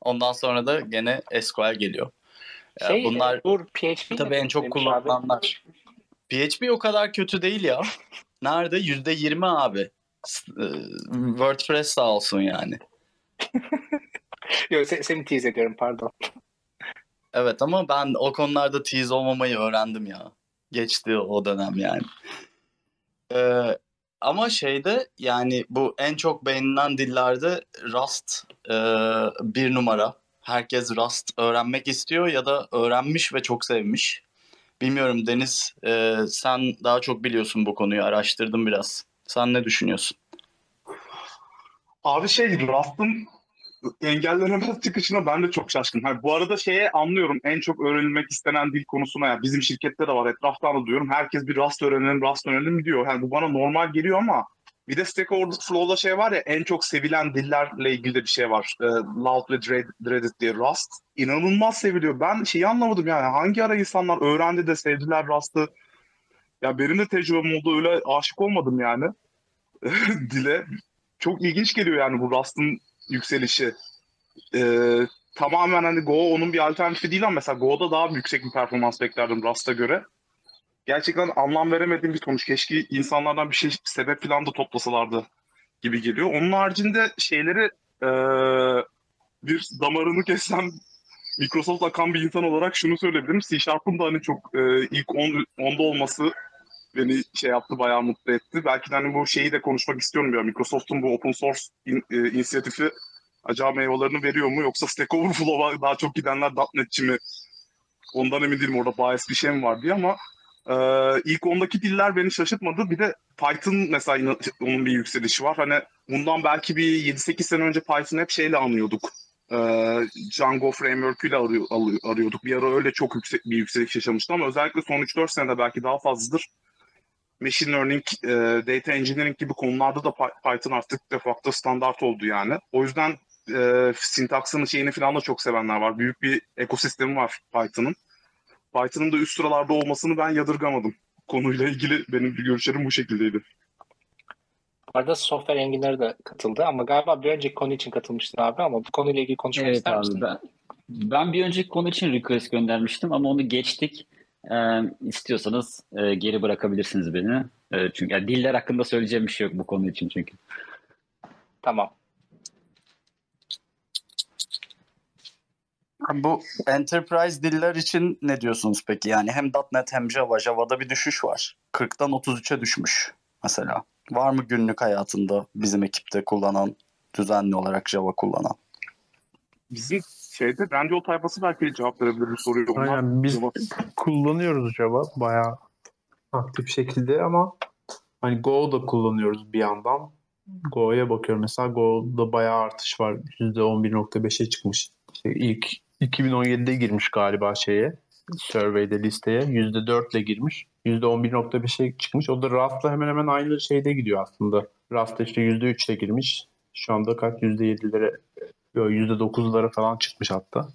Ondan sonra da gene SQL geliyor. Şey, bunlar dur PHP tabii en çok abi. kullanılanlar. PHP o kadar kötü değil ya. Nerede? %20 abi. S- e, WordPress sağ olsun yani. Yok, se- seni tease ediyorum pardon. Evet ama ben o konularda tease olmamayı öğrendim ya. Geçti o dönem yani. Ee, ama şeyde yani bu en çok beğenilen dillerde Rust e, bir numara. Herkes Rust öğrenmek istiyor ya da öğrenmiş ve çok sevmiş. Bilmiyorum Deniz e, sen daha çok biliyorsun bu konuyu araştırdım biraz. Sen ne düşünüyorsun? Abi şey Rust'ın engellenemez çıkışına ben de çok şaşkınım. Hani bu arada şeye anlıyorum en çok öğrenilmek istenen dil konusuna ya bizim şirkette de var etraftan da duyuyorum. Herkes bir Rust öğrenelim Rust öğrenelim diyor. Yani bu bana normal geliyor ama bir de Stack Overflow'da şey var ya en çok sevilen dillerle ilgili de bir şey var. E, Loud ve Dread- Dreaded diye Rust. İnanılmaz seviliyor. Ben şeyi anlamadım yani hangi ara insanlar öğrendi de sevdiler Rust'ı. Ya benim de tecrübem oldu öyle aşık olmadım yani dile. Çok ilginç geliyor yani bu Rust'ın yükselişi. Ee, tamamen hani Go onun bir alternatifi değil ama mesela Go'da daha yüksek bir performans beklerdim Rust'a göre. Gerçekten anlam veremediğim bir sonuç. Keşke insanlardan bir şey sebep falan da toplasalardı gibi geliyor. Onun haricinde şeyleri ee, bir damarını kesen Microsoft akan bir insan olarak şunu söyleyebilirim. C Sharp'ın da hani çok ee, ilk 10, 10'da olması beni şey yaptı bayağı mutlu etti. Belki de hani bu şeyi de konuşmak istiyorum ya. Microsoft'un bu open source in- e, inisiyatifi acaba meyvelerini veriyor mu? Yoksa Stack Overflow'a daha çok gidenler .NET'çi mi? Ondan emin değilim orada bias bir şey mi var diye ama e, ilk ondaki diller beni şaşırtmadı. Bir de Python mesela onun bir yükselişi var. Hani bundan belki bir 7-8 sene önce Python hep şeyle anıyorduk. E, Django arıyor, alıyor- arıyorduk. Bir ara öyle çok yüksek bir yükseliş yaşamıştı ama özellikle son 3-4 senede belki daha fazladır machine learning, e, data engineering gibi konularda da Py- Python artık de facto standart oldu yani. O yüzden e, sintaksını şeyini falan da çok sevenler var. Büyük bir ekosistemi var Python'ın. Python'ın da üst sıralarda olmasını ben yadırgamadım. Konuyla ilgili benim görüşlerim bu şekildeydi. Bu arada software engineer de katıldı ama galiba bir önceki konu için katılmıştın abi ama bu konuyla ilgili konuşmak Evet ister abi misin? ben, ben bir önceki konu için request göndermiştim ama onu geçtik. Ee, istiyorsanız e, geri bırakabilirsiniz beni. E, çünkü yani diller hakkında söyleyeceğim bir şey yok bu konu için çünkü. Tamam. Bu enterprise diller için ne diyorsunuz peki? Yani hem .NET hem Java. Java'da bir düşüş var. 40'tan 33'e düşmüş mesela. Var mı günlük hayatında bizim ekipte kullanan, düzenli olarak Java kullanan? Bizim şeyde bence o tayfası belki cevap verebilir bir soruyu. Aynen biz Java- kullanıyoruz Java bayağı aktif şekilde ama hani Go da kullanıyoruz bir yandan. Go'ya bakıyorum mesela Go'da bayağı artış var. %11.5'e çıkmış. İşte ilk 2017'de girmiş galiba şeye survey'de listeye. %4 ile girmiş. %11.5'e çıkmış. O da Rust'la hemen hemen aynı şeyde gidiyor aslında. Rust'ta işte %3 ile girmiş. Şu anda kaç %7'lere Böyle %9'lara falan çıkmış hatta.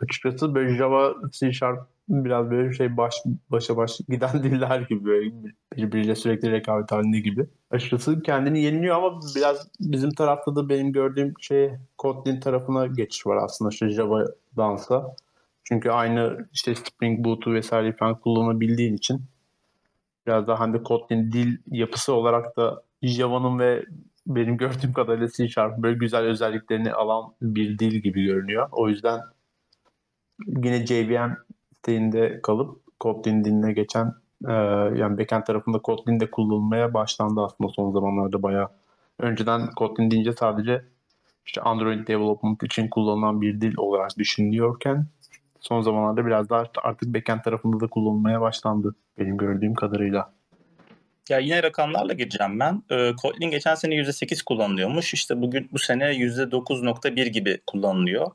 Açıkçası böyle Java, C Sharp biraz böyle şey baş başa baş giden diller gibi böyle birbiriyle sürekli rekabet halinde gibi. Açıkçası kendini yeniliyor ama biraz bizim tarafta da benim gördüğüm şey Kotlin tarafına geçiş var aslında işte Java'dansa. Çünkü aynı işte Spring Boot'u vesaire falan kullanabildiğin için biraz daha hani Kotlin dil yapısı olarak da Java'nın ve benim gördüğüm kadarıyla C Sharp böyle güzel özelliklerini alan bir dil gibi görünüyor. O yüzden yine JVM siteğinde kalıp Kotlin diline geçen e, yani backend tarafında Kotlin de kullanılmaya başlandı aslında son zamanlarda bayağı. Önceden Kotlin deyince sadece işte Android development için kullanılan bir dil olarak düşünülüyorken son zamanlarda biraz daha artık backend tarafında da kullanılmaya başlandı benim gördüğüm kadarıyla. Ya yine rakamlarla gireceğim ben. Ee, Kotlin geçen sene %8 kullanılıyormuş. İşte bugün bu sene %9.1 gibi kullanılıyor.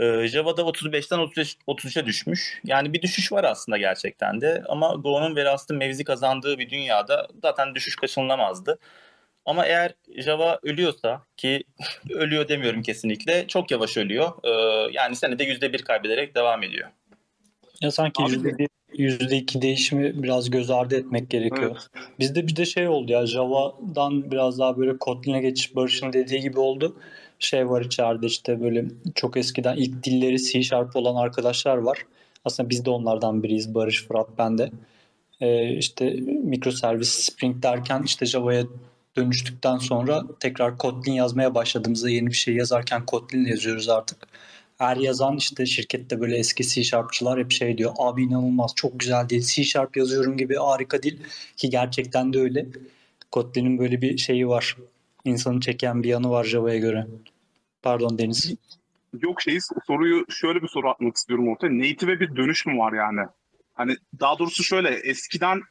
Ee, Java'da 35'ten 33'e düşmüş. Yani bir düşüş var aslında gerçekten de. Ama Go'nun ve Rust'ın mevzi kazandığı bir dünyada zaten düşüş kaçınılamazdı. Ama eğer Java ölüyorsa ki ölüyor demiyorum kesinlikle çok yavaş ölüyor. Ee, yani senede %1 kaybederek devam ediyor. Ya sanki yüzde yüzde iki değişimi biraz göz ardı etmek gerekiyor. Evet. Bizde bir de şey oldu ya Java'dan biraz daha böyle Kotlin'e geçiş Barış'ın dediği gibi oldu. Şey var içeride işte böyle çok eskiden ilk dilleri C Sharp olan arkadaşlar var. Aslında biz de onlardan biriyiz. Barış, Fırat, ben de. Ee, işte mikroservis Spring derken işte Java'ya dönüştükten sonra tekrar Kotlin yazmaya başladığımızda yeni bir şey yazarken Kotlin yazıyoruz artık. Her yazan işte şirkette böyle eski C Sharp'çılar hep şey diyor. Abi inanılmaz çok güzel değil. C Sharp yazıyorum gibi harika değil. Ki gerçekten de öyle. Kotlin'in böyle bir şeyi var. İnsanı çeken bir yanı var Java'ya göre. Pardon Deniz. Yok şey soruyu şöyle bir soru atmak istiyorum ortaya. Native'e bir dönüş mü var yani? Hani daha doğrusu şöyle eskiden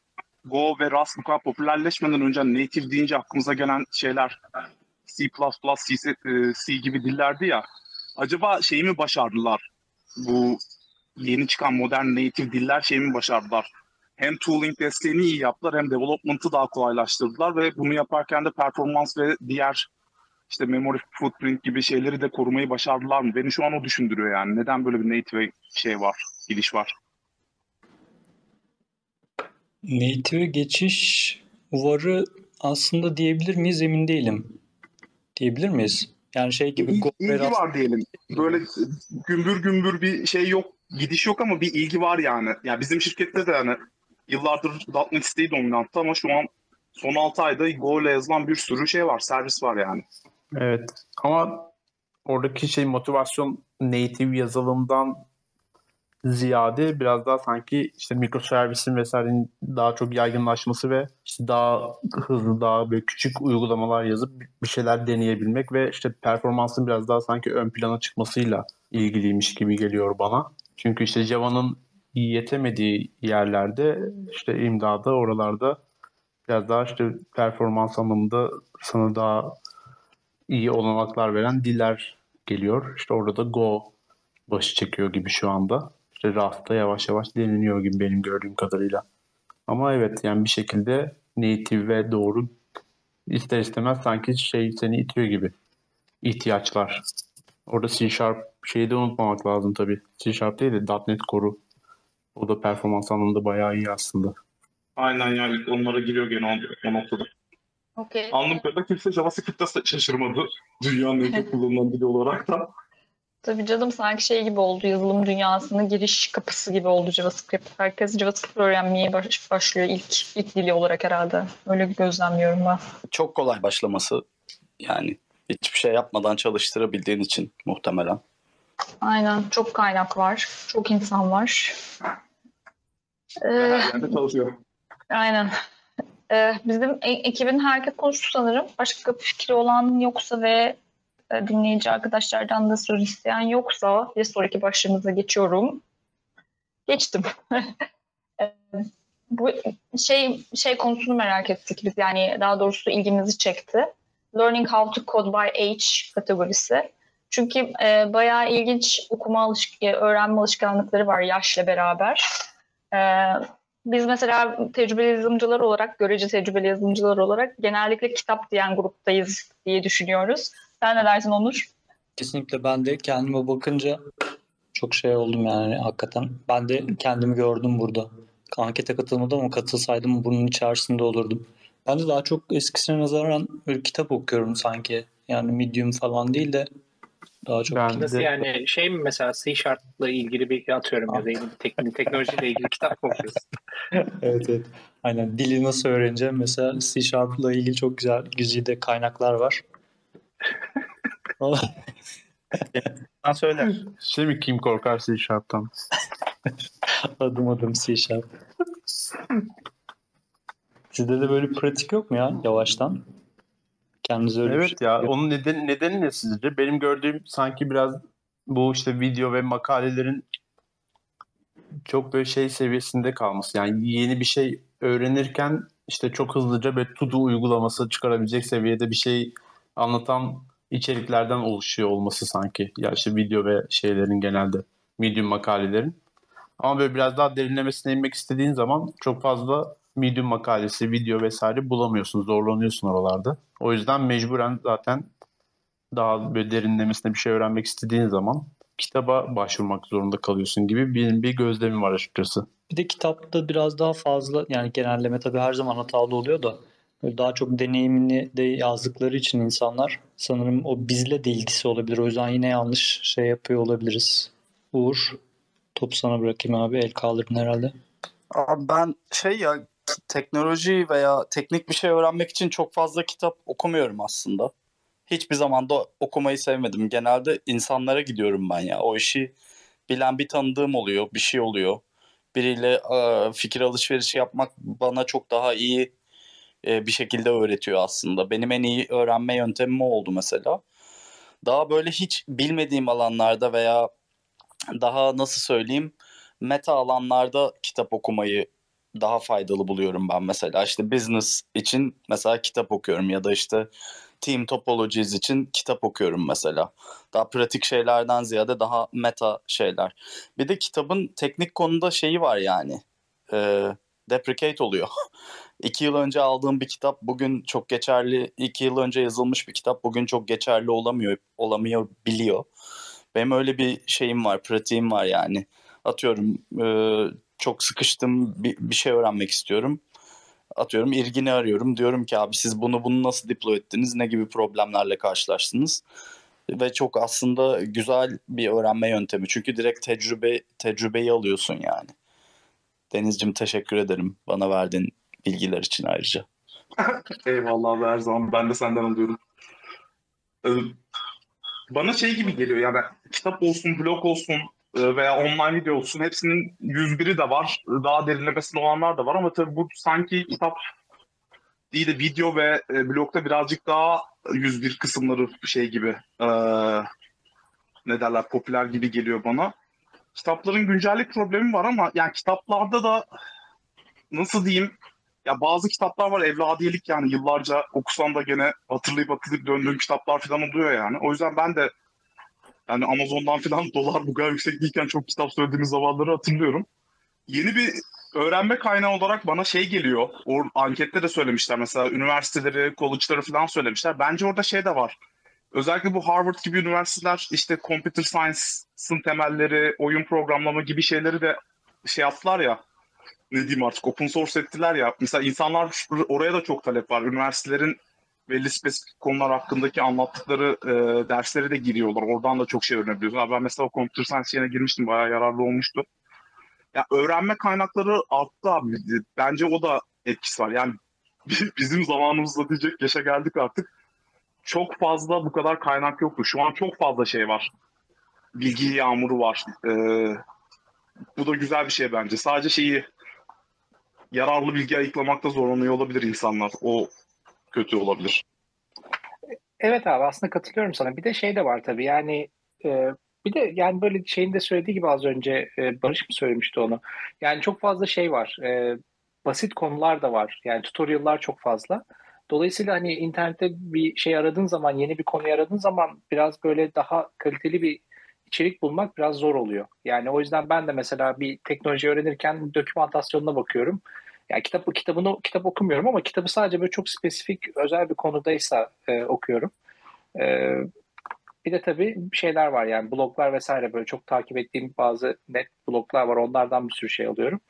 Go ve Rust bu kadar popülerleşmeden önce native deyince aklımıza gelen şeyler C++, C, C gibi dillerdi ya. Acaba şeyi mi başardılar? Bu yeni çıkan modern native diller şeyi mi başardılar? Hem tooling desteğini iyi yaptılar hem development'ı daha kolaylaştırdılar ve bunu yaparken de performans ve diğer işte memory footprint gibi şeyleri de korumayı başardılar mı? Beni şu an o düşündürüyor yani. Neden böyle bir native şey var, gidiş var? Native geçiş varı aslında diyebilir miyiz emin değilim. Diyebilir miyiz? Yani şey gibi İl, ilgi var diyelim. Böyle gümbür gümbür bir şey yok, gidiş yok ama bir ilgi var yani. Yani bizim şirkette de yani yıllardır .NET siteyi dominanttı ama şu an son 6 ayda Go ile yazılan bir sürü şey var, servis var yani. Evet ama oradaki şey motivasyon native yazılımdan ziyade biraz daha sanki işte mikroservisin vesairenin daha çok yaygınlaşması ve işte daha hızlı daha böyle küçük uygulamalar yazıp bir şeyler deneyebilmek ve işte performansın biraz daha sanki ön plana çıkmasıyla ilgiliymiş gibi geliyor bana. Çünkü işte Java'nın yetemediği yerlerde işte imdada oralarda biraz daha işte performans anlamında sana daha iyi olanaklar veren diller geliyor. İşte orada da Go başı çekiyor gibi şu anda işte Rust'ta yavaş yavaş deneniyor gibi benim gördüğüm kadarıyla. Ama evet yani bir şekilde native ve doğru ister istemez sanki şey seni itiyor gibi. ihtiyaçlar. Orada C Sharp şeyi de unutmamak lazım tabii. C Sharp değil de .NET Core'u. O da performans anlamında bayağı iyi aslında. Aynen ya ilk onlara giriyor gene o noktada. Okay. Anladığım kadarıyla kimse JavaScript'te şaşırmadı. Dünyanın en çok kullanılan dili olarak da. Tabii canım sanki şey gibi oldu yazılım dünyasının giriş kapısı gibi oldu JavaScript. Herkes JavaScript öğrenmeye baş, başlıyor ilk ilk dili olarak herhalde. Öyle gözlemliyorum ben. Çok kolay başlaması yani hiçbir şey yapmadan çalıştırabildiğin için muhtemelen. Aynen çok kaynak var. Çok insan var. Ee, Her yerde çalışıyor. Aynen. Ee, bizim e- ekibin herkes konuştu sanırım. Başka bir fikri olan yoksa ve e, dinleyici arkadaşlardan da söz isteyen yoksa bir sonraki başlığımıza geçiyorum. Geçtim. E, bu şey şey konusunu merak ettik biz yani daha doğrusu ilgimizi çekti. Learning How to Code by Age kategorisi. Çünkü e, bayağı ilginç okuma alışk e, öğrenme alışkanlıkları var yaşla beraber. E, biz mesela tecrübeli yazılımcılar olarak, görece tecrübeli yazılımcılar olarak genellikle kitap diyen gruptayız diye düşünüyoruz. Sen ne dersin Onur? Kesinlikle ben de kendime bakınca çok şey oldum yani hakikaten. Ben de kendimi gördüm burada. Ankete katılmadım ama katılsaydım bunun içerisinde olurdum. Ben de daha çok eskisine nazaran böyle kitap okuyorum sanki. Yani Medium falan değil de daha çok Ben Nasıl de yani şey mi mesela C Sharp'la ilgili bir atıyorum ya da teknik, teknolojiyle ilgili kitap mı okuyorsun? evet evet. Aynen dili nasıl öğreneceğim mesela C Sharp'la ilgili çok güzel güzide kaynaklar var. Sen söyler. şey mi kim korkar C Sharp'tan? adım adım C Sharp. Sizde de böyle pratik yok mu ya yavaştan? Kendinize öyle Evet şey ya onun nedeni, nedeni ne sizce? Benim gördüğüm sanki biraz bu işte video ve makalelerin çok böyle şey seviyesinde kalması. Yani yeni bir şey öğrenirken işte çok hızlıca ve to uygulaması çıkarabilecek seviyede bir şey anlatan içeriklerden oluşuyor olması sanki. Ya işte video ve şeylerin genelde medium makalelerin. Ama böyle biraz daha derinlemesine inmek istediğin zaman çok fazla medium makalesi, video vesaire bulamıyorsun. Zorlanıyorsun oralarda. O yüzden mecburen zaten daha böyle derinlemesine bir şey öğrenmek istediğin zaman kitaba başvurmak zorunda kalıyorsun gibi bir, bir gözlemim var açıkçası. Bir de kitapta biraz daha fazla yani genelleme tabii her zaman hatalı oluyor da böyle daha çok deneyimini de yazdıkları için insanlar sanırım o bizle de ilgisi olabilir. O yüzden yine yanlış şey yapıyor olabiliriz. Uğur topu sana bırakayım abi. El kaldırdın herhalde. Abi ben şey ya teknoloji veya teknik bir şey öğrenmek için çok fazla kitap okumuyorum aslında. Hiçbir zaman da okumayı sevmedim. Genelde insanlara gidiyorum ben ya. O işi bilen bir tanıdığım oluyor, bir şey oluyor. Biriyle e, fikir alışverişi yapmak bana çok daha iyi e, bir şekilde öğretiyor aslında. Benim en iyi öğrenme yöntemim o oldu mesela. Daha böyle hiç bilmediğim alanlarda veya daha nasıl söyleyeyim meta alanlarda kitap okumayı daha faydalı buluyorum ben mesela. İşte business için mesela kitap okuyorum ya da işte team topologies için kitap okuyorum mesela. Daha pratik şeylerden ziyade daha meta şeyler. Bir de kitabın teknik konuda şeyi var yani. E, deprecate oluyor. iki yıl önce aldığım bir kitap bugün çok geçerli, iki yıl önce yazılmış bir kitap bugün çok geçerli olamıyor, olamıyor biliyor. Benim öyle bir şeyim var, pratiğim var yani. Atıyorum e, çok sıkıştım bir, bir şey öğrenmek istiyorum. Atıyorum ilgini arıyorum. Diyorum ki abi siz bunu bunu nasıl deploy ettiniz? Ne gibi problemlerle karşılaştınız? Ve çok aslında güzel bir öğrenme yöntemi. Çünkü direkt tecrübe tecrübeyi alıyorsun yani. Deniz'cim teşekkür ederim bana verdiğin bilgiler için ayrıca. Eyvallah abi her zaman ben de senden alıyorum. Ee, bana şey gibi geliyor yani kitap olsun, blog olsun veya online video olsun hepsinin 101'i de var. Daha derinlemesine olanlar da var ama tabii bu sanki kitap değil de video ve e, blogda birazcık daha 101 kısımları şey gibi e, ne derler popüler gibi geliyor bana. Kitapların güncellik problemi var ama yani kitaplarda da nasıl diyeyim ya bazı kitaplar var evladiyelik yani yıllarca okusan da gene hatırlayıp hatırlayıp döndüğün kitaplar falan oluyor yani. O yüzden ben de yani Amazon'dan falan dolar bu kadar yüksek değilken çok kitap söylediğimiz zamanları hatırlıyorum. Yeni bir öğrenme kaynağı olarak bana şey geliyor. O ankette de söylemişler mesela üniversiteleri, college'ları falan söylemişler. Bence orada şey de var. Özellikle bu Harvard gibi üniversiteler işte computer science'ın temelleri, oyun programlama gibi şeyleri de şey yaptılar ya ne diyeyim artık open source ettiler ya. Mesela insanlar oraya da çok talep var. Üniversitelerin belli spesifik konular hakkındaki anlattıkları e, derslere de giriyorlar. Oradan da çok şey öğrenebiliyorsun. Ben mesela computer science girmiştim. Bayağı yararlı olmuştu. Ya öğrenme kaynakları arttı abi. Bence o da etkisi var. Yani bizim zamanımızda diyecek yaşa geldik artık. Çok fazla bu kadar kaynak yoktu. Şu an çok fazla şey var. Bilgi yağmuru var. Ee, bu da güzel bir şey bence. Sadece şeyi yararlı bilgi ayıklamakta zorlanıyor olabilir insanlar. O kötü olabilir. Evet abi aslında katılıyorum sana. Bir de şey de var tabii yani e, bir de yani böyle şeyin de söylediği gibi az önce e, Barış mı söylemişti onu? Yani çok fazla şey var. E, basit konular da var. Yani tutorial'lar çok fazla. Dolayısıyla hani internette bir şey aradığın zaman, yeni bir konuyu aradığın zaman biraz böyle daha kaliteli bir içerik bulmak biraz zor oluyor. Yani o yüzden ben de mesela bir teknoloji öğrenirken dokümantasyonuna bakıyorum. Yani kitabı kitabını kitap okumuyorum ama kitabı sadece böyle çok spesifik özel bir konudaysa e, okuyorum. Ee, bir de tabii şeyler var yani bloglar vesaire böyle çok takip ettiğim bazı net bloglar var. Onlardan bir sürü şey alıyorum.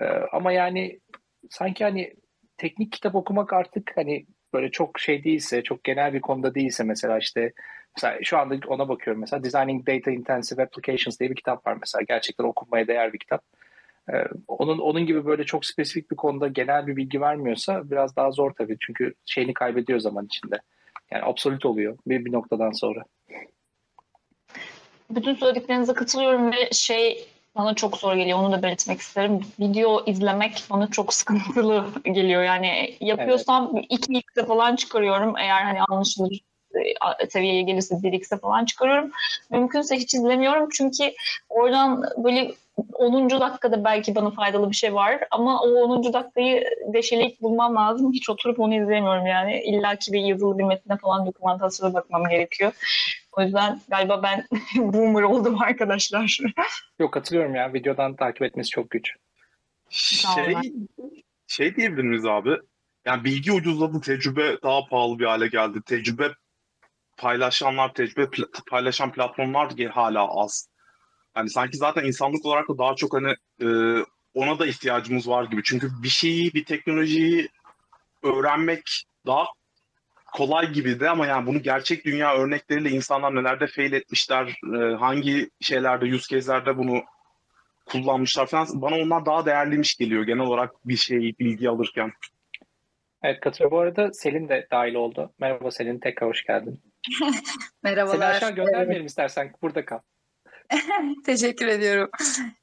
Ee, ama yani sanki hani teknik kitap okumak artık hani böyle çok şey değilse, çok genel bir konuda değilse mesela işte mesela şu anda ona bakıyorum mesela Designing Data Intensive Applications diye bir kitap var mesela. Gerçekten okunmaya değer bir kitap. Ee, onun onun gibi böyle çok spesifik bir konuda genel bir bilgi vermiyorsa biraz daha zor tabii. Çünkü şeyini kaybediyor zaman içinde. Yani absolut oluyor bir, bir noktadan sonra. Bütün söylediklerinize katılıyorum ve şey bana çok zor geliyor. Onu da belirtmek isterim. Video izlemek bana çok sıkıntılı geliyor. Yani yapıyorsam evet. 2x'e falan çıkarıyorum. Eğer hani anlaşılır e, seviyeye gelirse 1x'e falan çıkarıyorum. Mümkünse hiç izlemiyorum. Çünkü oradan böyle 10. dakikada belki bana faydalı bir şey var ama o 10. dakikayı deşeleyip bulmam lazım. Hiç oturup onu izleyemiyorum yani. İlla ki bir yazılı bir metne falan dokümantasyona bakmam gerekiyor. O yüzden galiba ben boomer oldum arkadaşlar. Yok katılıyorum ya. Videodan takip etmesi çok güç. Şey, şey diyebilir miyiz abi? Yani bilgi ucuzladı, tecrübe daha pahalı bir hale geldi. Tecrübe paylaşanlar, tecrübe paylaşan platformlar hala az. Yani sanki zaten insanlık olarak da daha çok hani e, ona da ihtiyacımız var gibi. Çünkü bir şeyi, bir teknolojiyi öğrenmek daha kolay gibiydi ama yani bunu gerçek dünya örnekleriyle insanlar nelerde fail etmişler, e, hangi şeylerde, yüz case'lerde bunu kullanmışlar falan bana onlar daha değerliymiş geliyor genel olarak bir şey bilgi alırken. Evet katılıyorum. Bu arada Selin de dahil oldu. Merhaba Selin, tekrar hoş geldin. Merhabalar. Seni aşağı göndermeyelim istersen. Burada kal. Teşekkür ediyorum.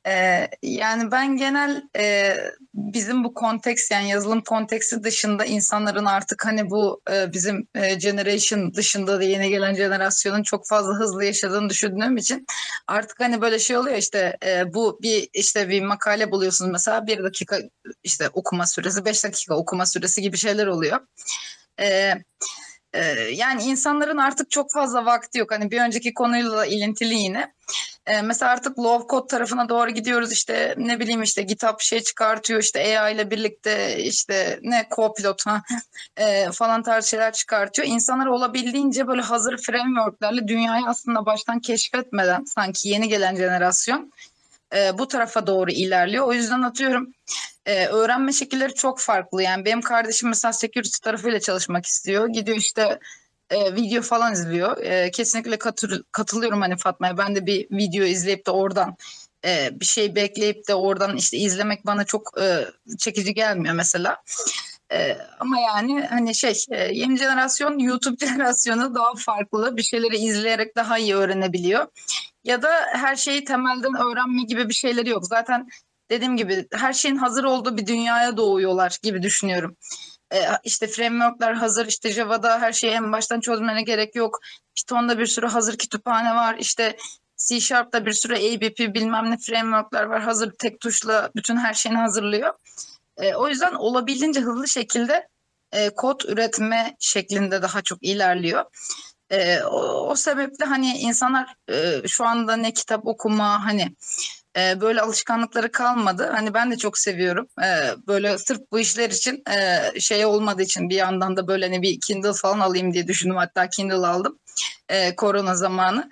Ee, yani ben genel e, bizim bu konteks yani yazılım konteksi dışında insanların artık hani bu e, bizim e, generation dışında da yeni gelen jenerasyonun çok fazla hızlı yaşadığını düşündüğüm için artık hani böyle şey oluyor işte e, bu bir işte bir makale buluyorsunuz mesela bir dakika işte okuma süresi beş dakika okuma süresi gibi şeyler oluyor. Evet yani insanların artık çok fazla vakti yok. Hani bir önceki konuyla ilintili yine. Ee, mesela artık low code tarafına doğru gidiyoruz. İşte ne bileyim işte GitHub şey çıkartıyor. işte AI ile birlikte işte ne co-pilot e, falan tarz şeyler çıkartıyor. İnsanlar olabildiğince böyle hazır frameworklerle dünyayı aslında baştan keşfetmeden sanki yeni gelen jenerasyon e, bu tarafa doğru ilerliyor. O yüzden atıyorum e, öğrenme şekilleri çok farklı. Yani benim kardeşim mesela security tarafıyla çalışmak istiyor. Gidiyor işte e, video falan izliyor. E, kesinlikle katır, katılıyorum hani Fatma'ya. Ben de bir video izleyip de oradan e, bir şey bekleyip de oradan işte izlemek bana çok e, çekici gelmiyor mesela. Ee, ama yani hani şey e, yeni jenerasyon YouTube jenerasyonu daha farklı bir şeyleri izleyerek daha iyi öğrenebiliyor. Ya da her şeyi temelden öğrenme gibi bir şeyleri yok. Zaten dediğim gibi her şeyin hazır olduğu bir dünyaya doğuyorlar gibi düşünüyorum. Ee, işte frameworkler hazır, işte Java'da her şeyi en baştan çözmene gerek yok. Python'da bir sürü hazır kütüphane var. İşte C Sharp'ta bir sürü ABP bilmem ne frameworkler var. Hazır tek tuşla bütün her şeyini hazırlıyor. E, o yüzden olabildiğince hızlı şekilde e, kod üretme şeklinde daha çok ilerliyor. E, o, o sebeple hani insanlar e, şu anda ne kitap okuma hani e, böyle alışkanlıkları kalmadı. Hani ben de çok seviyorum. E, böyle sırf bu işler için e, şey olmadığı için bir yandan da böyle hani bir Kindle falan alayım diye düşündüm. Hatta Kindle aldım e, korona zamanı.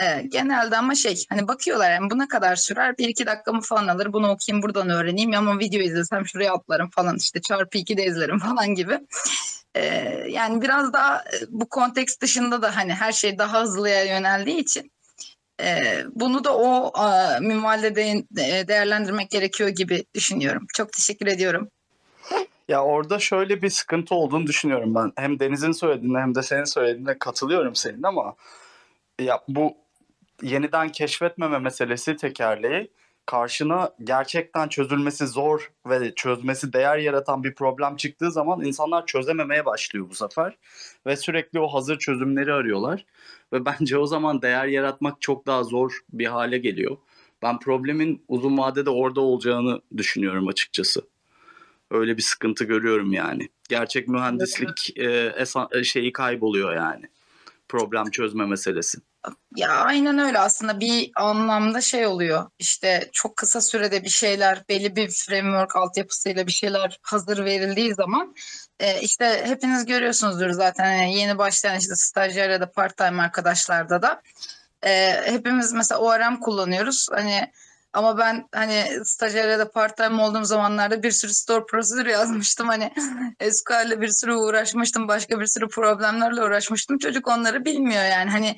E, genelde ama şey hani bakıyorlar yani bu ne kadar sürer? Bir iki dakikamı falan alır. Bunu okuyayım buradan öğreneyim ama video izlesem şuraya atlarım falan işte çarpı iki de izlerim falan gibi. E, yani biraz daha bu konteks dışında da hani her şey daha hızlıya yöneldiği için e, bunu da o e, minvalde de, değerlendirmek gerekiyor gibi düşünüyorum. Çok teşekkür ediyorum. Ya orada şöyle bir sıkıntı olduğunu düşünüyorum ben. Hem Deniz'in söylediğine hem de senin söylediğine katılıyorum senin ama ya bu yeniden keşfetmeme meselesi tekerleği karşına gerçekten çözülmesi zor ve çözmesi değer yaratan bir problem çıktığı zaman insanlar çözememeye başlıyor bu sefer ve sürekli o hazır çözümleri arıyorlar ve bence o zaman değer yaratmak çok daha zor bir hale geliyor. Ben problemin uzun vadede orada olacağını düşünüyorum açıkçası. Öyle bir sıkıntı görüyorum yani. Gerçek mühendislik e, esa- şeyi kayboluyor yani. Problem çözme meselesi. Ya aynen öyle aslında bir anlamda şey oluyor. İşte çok kısa sürede bir şeyler belli bir framework altyapısıyla bir şeyler hazır verildiği zaman e, işte hepiniz görüyorsunuzdur zaten hani yeni başlayan işte stajyer ya da part-time arkadaşlarda da e, hepimiz mesela ORM kullanıyoruz. Hani ama ben hani stajyer ya da part-time olduğum zamanlarda bir sürü store prosedür yazmıştım. Hani SQL'le bir sürü uğraşmıştım. Başka bir sürü problemlerle uğraşmıştım. Çocuk onları bilmiyor yani. Hani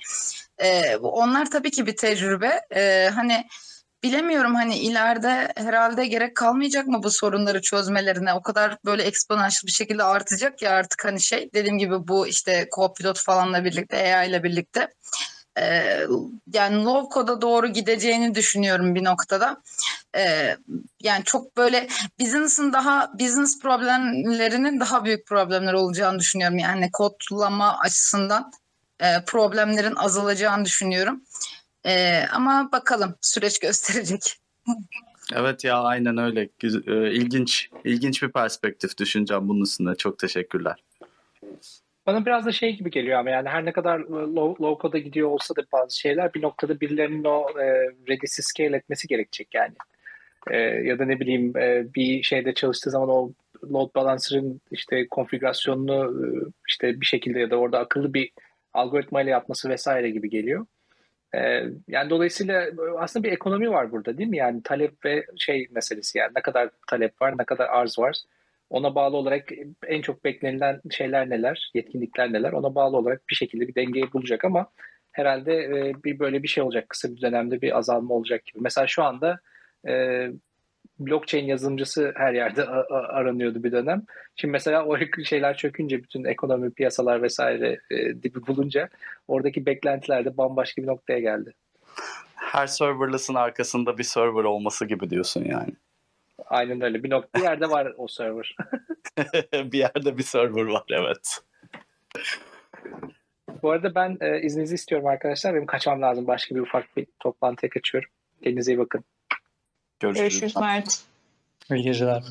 e, onlar tabii ki bir tecrübe. E, hani bilemiyorum hani ileride herhalde gerek kalmayacak mı bu sorunları çözmelerine? O kadar böyle eksponansiyel bir şekilde artacak ya artık hani şey dediğim gibi bu işte co-pilot falanla birlikte AI ile birlikte e, yani low code'a doğru gideceğini düşünüyorum bir noktada. E, yani çok böyle business'ın daha business problemlerinin daha büyük problemler olacağını düşünüyorum. Yani kodlama açısından e, problemlerin azalacağını düşünüyorum. E, ama bakalım süreç gösterecek. Evet ya aynen öyle. Güz- e, İlginç, ilginç bir perspektif düşüneceğim bunun üstüne. Çok teşekkürler. Bana biraz da şey gibi geliyor ama yani her ne kadar low, low code'a gidiyor olsa da bazı şeyler bir noktada birilerinin o e, Redis'i scale etmesi gerekecek yani. E, ya da ne bileyim e, bir şeyde çalıştığı zaman o load balancer'ın işte konfigürasyonunu e, işte bir şekilde ya da orada akıllı bir algoritma ile yapması vesaire gibi geliyor. E, yani dolayısıyla aslında bir ekonomi var burada değil mi? Yani talep ve şey meselesi yani ne kadar talep var, ne kadar arz var. Ona bağlı olarak en çok beklenilen şeyler neler, yetkinlikler neler ona bağlı olarak bir şekilde bir dengeyi bulacak ama herhalde e, bir böyle bir şey olacak. Kısa bir dönemde bir azalma olacak gibi. Mesela şu anda e, blockchain yazılımcısı her yerde aranıyordu bir dönem. Şimdi mesela o şeyler çökünce bütün ekonomi, piyasalar vesaire e, dibi bulunca oradaki beklentiler de bambaşka bir noktaya geldi. Her serverless'ın arkasında bir server olması gibi diyorsun yani. Aynen öyle. Bir nokta bir yerde var o server. bir yerde bir server var evet. Bu arada ben e, izninizi istiyorum arkadaşlar. Benim kaçmam lazım. Başka bir ufak bir toplantıya kaçıyorum. Kendinize iyi bakın. Görüşürüz Mert. İyi geceler.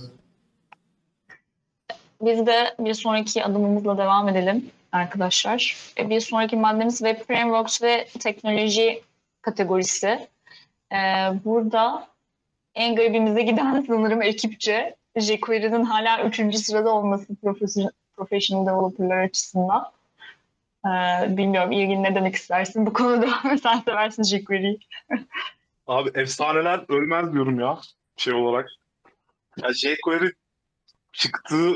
Biz de bir sonraki adımımızla devam edelim arkadaşlar. E, Bir sonraki maddemiz Web Frameworks ve teknoloji kategorisi. Ee, burada en garibimize giden sanırım ekipçe jQuery'nin hala üçüncü sırada olması professional, developerlar açısından. Ee, bilmiyorum İlgin ne demek istersin bu konuda? Sen seversin jQuery'yi. Abi efsaneler ölmez diyorum ya şey olarak. Ya jQuery çıktığı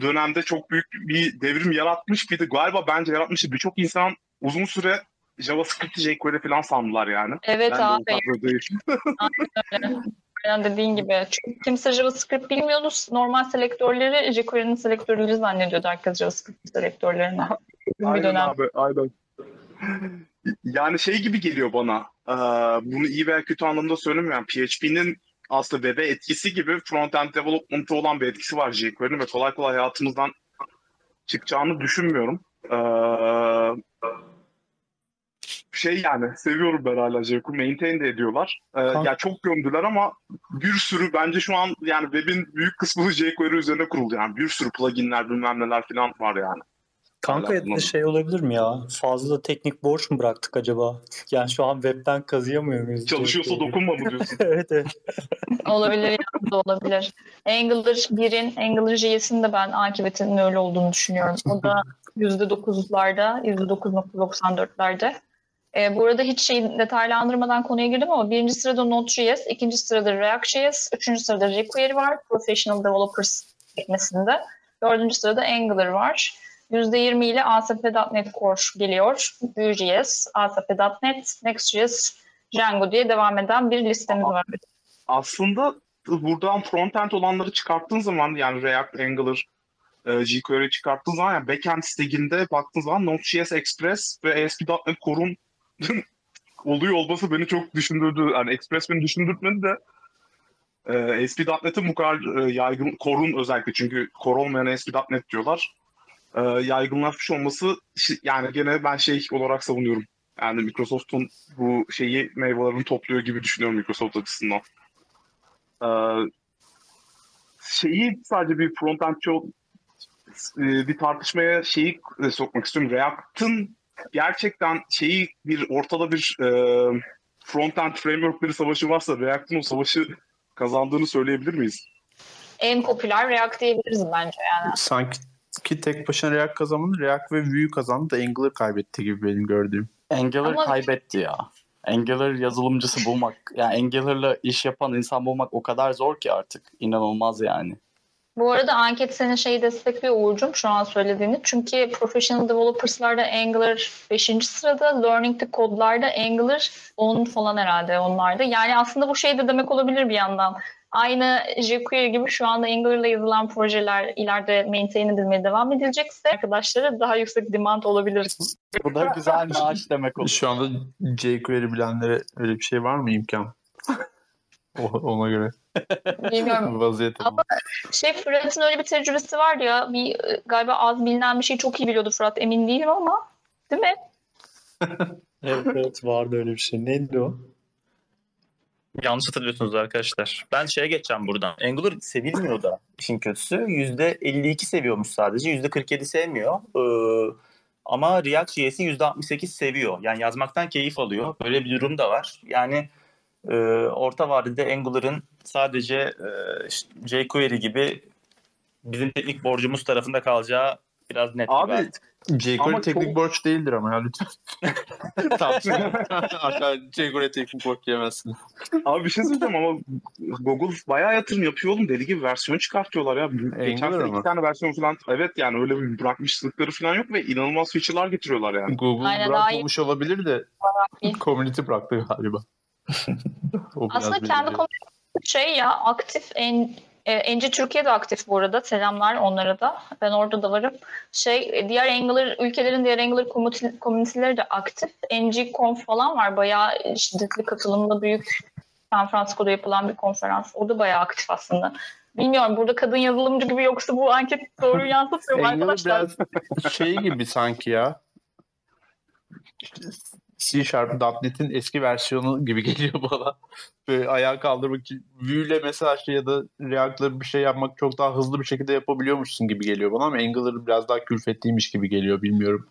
dönemde çok büyük bir devrim yaratmış bir de galiba bence yaratmıştı. Birçok insan uzun süre JavaScript'i jQuery falan sandılar yani. Evet ben de abi. değil. Aynen. Aynen dediğin gibi. Çünkü kimse JavaScript bilmiyordu. Normal selektörleri jQuery'nin selektörleri zannediyordu herkes JavaScript selektörlerini. bir Aynen dönem. abi, aynen. Yani şey gibi geliyor bana. bunu iyi veya kötü anlamda söylemiyorum. PHP'nin aslında web'e etkisi gibi front-end development'ı olan bir etkisi var jQuery'nin ve kolay kolay hayatımızdan çıkacağını düşünmüyorum. Eee, şey yani seviyorum ben hala jQuery. Maintain de ediyorlar. Kanka- ya çok gömdüler ama bir sürü bence şu an yani web'in büyük kısmı jQuery üzerine kuruldu. Yani bir sürü pluginler bilmem neler falan var yani. Kanka ya da şey olabilir mi ya? Fazla teknik borç mu bıraktık acaba? Yani şu an webten kazıyamıyor muyuz? Çalışıyorsa jQuery'yi? dokunma mı diyorsun? evet evet. Olabilir da olabilir. Angular 1'in, Angular JS'in de ben akıbetinin öyle olduğunu düşünüyorum. O da %9'larda, %9.94'lerde. Ee, bu arada hiç şey detaylandırmadan konuya girdim ama birinci sırada Node.js, ikinci sırada React.js, üçüncü sırada jQuery var Professional Developers sekmesinde. Dördüncü sırada Angular var. %20 ile ASP.NET Core geliyor. Vue.js, ASP.NET, Next.js, Django diye devam eden bir listemiz var. aslında buradan frontend olanları çıkarttığın zaman yani React, Angular, e, jQuery çıkarttığın zaman yani backend stack'inde baktığın zaman Node.js Express ve ASP.NET Core'un oluyor olması beni çok düşündürdü. Yani Express beni düşündürtmedi de e, ASP.NET'in bu kadar e, yaygın, Core'un özellikle çünkü Core olmayan ASP.NET diyorlar. E, yaygınlaşmış olması yani gene ben şey olarak savunuyorum. Yani Microsoft'un bu şeyi meyvelerini topluyor gibi düşünüyorum Microsoft açısından. Ee, şeyi sadece bir frontendçi e, bir tartışmaya şeyi e, sokmak istiyorum. React'ın gerçekten şeyi bir ortada bir e, front-end frameworkleri savaşı varsa React'ın o savaşı kazandığını söyleyebilir miyiz? En popüler React diyebiliriz bence yani. Sanki ki tek başına React kazanmadı. React ve Vue kazandı da Angular kaybetti gibi benim gördüğüm. Angular Ama- kaybetti ya. Angular yazılımcısı bulmak, yani Angular'la iş yapan insan bulmak o kadar zor ki artık. İnanılmaz yani. Bu arada anket senin şeyi destekliyor Uğur'cum şu an söylediğini. Çünkü Professional Developers'larda Angular 5. sırada, Learning to Code'larda Angular 10 falan herhalde onlarda. Yani aslında bu şey de demek olabilir bir yandan. Aynı jQuery gibi şu anda Angular'la yazılan projeler ileride maintain edilmeye devam edilecekse arkadaşlara daha yüksek demand olabilir. Bu da güzel maaş demek olur. Şu anda jQuery bilenlere öyle bir şey var mı imkan? Ona göre Bilmiyorum. vaziyet Ama şey Fırat'ın öyle bir tecrübesi var ya. Bir e, galiba az bilinen bir şey çok iyi biliyordu Fırat. Emin değilim ama. Değil mi? Evet evet vardı öyle bir şey. Neydi o? Yanlış hatırlıyorsunuz arkadaşlar. Ben şeye geçeceğim buradan. Angular sevilmiyor da işin kötüsü. %52 seviyormuş sadece. %47 sevmiyor. Ee, ama React.js'i %68 seviyor. Yani yazmaktan keyif alıyor. Böyle bir durum da var. Yani e, orta vadede Angular'ın sadece e, işte jQuery gibi bizim teknik borcumuz tarafında kalacağı biraz net Abi artık. jQuery Ama teknik çok- borç değildir ama ya lütfen. tamam. Aşağı jQuery teknik borç yemezsin. Abi bir şey söyleyeceğim ama Google bayağı yatırım yapıyor oğlum. Deli gibi versiyon çıkartıyorlar ya. Geçen Angular sene iki tane versiyon falan. Evet yani öyle bir bırakmışlıkları falan yok ve inanılmaz feature'lar getiriyorlar yani. Google Aynen, bırakmamış olabilir de community bıraktı galiba. Aslında kendi şey ya aktif en Enci Türkiye'de aktif bu arada. Selamlar onlara da. Ben orada da varım. Şey e, diğer Angular ülkelerin diğer Angular community- community'leri de aktif. NG Conf falan var. Bayağı şiddetli katılımlı büyük San Francisco'da yapılan bir konferans. O da bayağı aktif aslında. Bilmiyorum burada kadın yazılımcı gibi yoksa bu anket doğru yansıtmıyor mu arkadaşlar. biraz şey gibi sanki ya. C Sharp .NET'in eski versiyonu gibi geliyor bana. Böyle ayağa kaldırmak için Vue ile mesela şey ya da React'la bir şey yapmak çok daha hızlı bir şekilde yapabiliyormuşsun gibi geliyor bana ama Angular biraz daha külfetliymiş gibi geliyor bilmiyorum.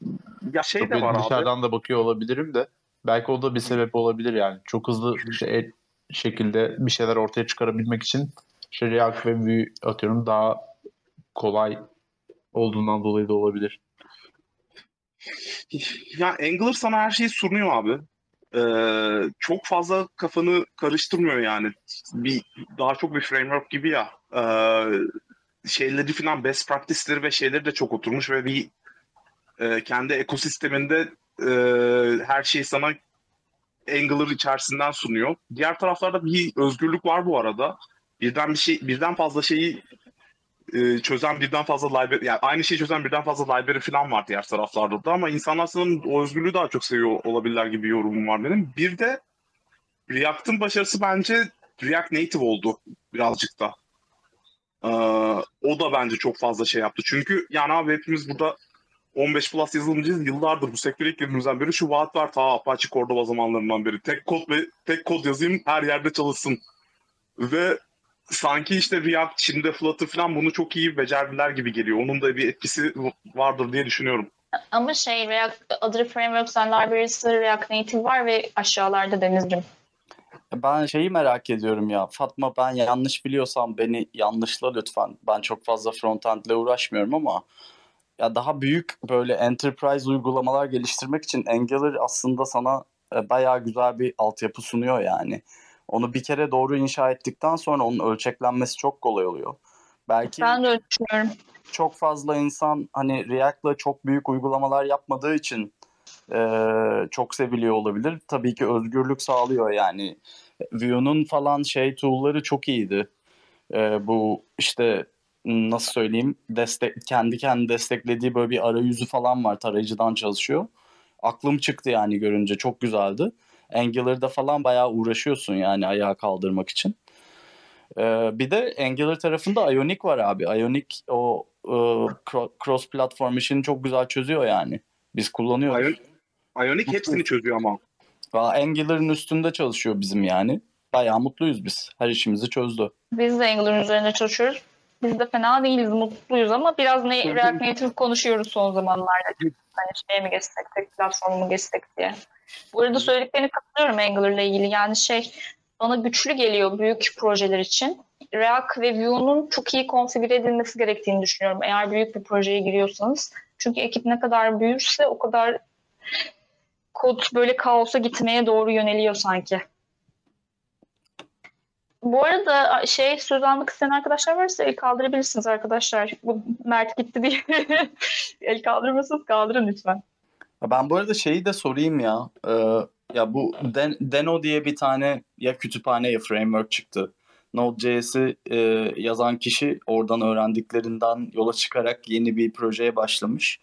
Ya şey Çok de var abi. dışarıdan da bakıyor olabilirim de belki o da bir sebep olabilir yani. Çok hızlı şey, şekilde bir şeyler ortaya çıkarabilmek için işte React ve Vue atıyorum daha kolay olduğundan dolayı da olabilir. Ya Angular sana her şeyi sunuyor abi. Ee, çok fazla kafanı karıştırmıyor yani. Bir daha çok bir framework gibi ya. Ee, şeyleri falan best practice'leri ve şeyleri de çok oturmuş ve bir e, kendi ekosisteminde e, her şeyi sana Angular içerisinden sunuyor. Diğer taraflarda bir özgürlük var bu arada. Birden bir şey birden fazla şeyi e, çözen birden fazla library yani aynı şeyi çözen birden fazla library falan var diğer taraflarda da ama insanlar sanırım o özgürlüğü daha çok seviyor olabilirler gibi bir yorumum var benim. Bir de React'ın başarısı bence React Native oldu birazcık da. Ee, o da bence çok fazla şey yaptı. Çünkü yani abi hepimiz burada 15 plus yazılımcıyız. Yıllardır bu sektöre girdiğimizden beri şu vaat var ta Apache Cordova zamanlarından beri. Tek kod ve tek kod yazayım her yerde çalışsın. Ve sanki işte React, Çin'de Flutter falan bunu çok iyi becerdiler gibi geliyor. Onun da bir etkisi vardır diye düşünüyorum. Ama şey React other frameworks and libraries'ı React Native var ve aşağılarda Deniz'cim. Ben şeyi merak ediyorum ya. Fatma ben yanlış biliyorsam beni yanlışla lütfen. Ben çok fazla frontend ile uğraşmıyorum ama ya daha büyük böyle enterprise uygulamalar geliştirmek için Angular aslında sana e, bayağı güzel bir altyapı sunuyor yani. Onu bir kere doğru inşa ettikten sonra onun ölçeklenmesi çok kolay oluyor. Belki Ben de öyle düşünüyorum. çok fazla insan hani React'la çok büyük uygulamalar yapmadığı için e, çok seviliyor olabilir. Tabii ki özgürlük sağlıyor yani. Vue'nun falan şey tool'ları çok iyiydi. E, bu işte nasıl söyleyeyim destek kendi kendi desteklediği böyle bir arayüzü falan var. Tarayıcıdan çalışıyor. Aklım çıktı yani görünce çok güzeldi. Angular'da falan bayağı uğraşıyorsun yani ayağa kaldırmak için. Ee, bir de Angular tarafında Ionic var abi. Ionic o e, cro- cross platform işini çok güzel çözüyor yani. Biz kullanıyoruz. Ion- Ionic hepsini çözüyor ama. Valla Angular'ın üstünde çalışıyor bizim yani. Bayağı mutluyuz biz. Her işimizi çözdü. Biz de Angular'ın üzerinde çalışıyoruz. Biz de fena değiliz, mutluyuz ama biraz ne, React Native konuşuyoruz son zamanlarda. Hani şeye mi geçsek, tek platforma mı geçsek diye. Bu arada söylediklerini katılıyorum Angular ile ilgili. Yani şey bana güçlü geliyor büyük projeler için. React ve Vue'nun çok iyi konfigüre edilmesi gerektiğini düşünüyorum. Eğer büyük bir projeye giriyorsanız. Çünkü ekip ne kadar büyürse o kadar kod böyle kaosa gitmeye doğru yöneliyor sanki. Bu arada şey söz almak isteyen arkadaşlar varsa el kaldırabilirsiniz arkadaşlar. Bu Mert gitti diye. el kaldırmasınız kaldırın lütfen. Ben bu arada şeyi de sorayım ya. Ee, ya bu Den- Deno diye bir tane ya kütüphane ya framework çıktı. Node.js'i e, yazan kişi oradan öğrendiklerinden yola çıkarak yeni bir projeye başlamış.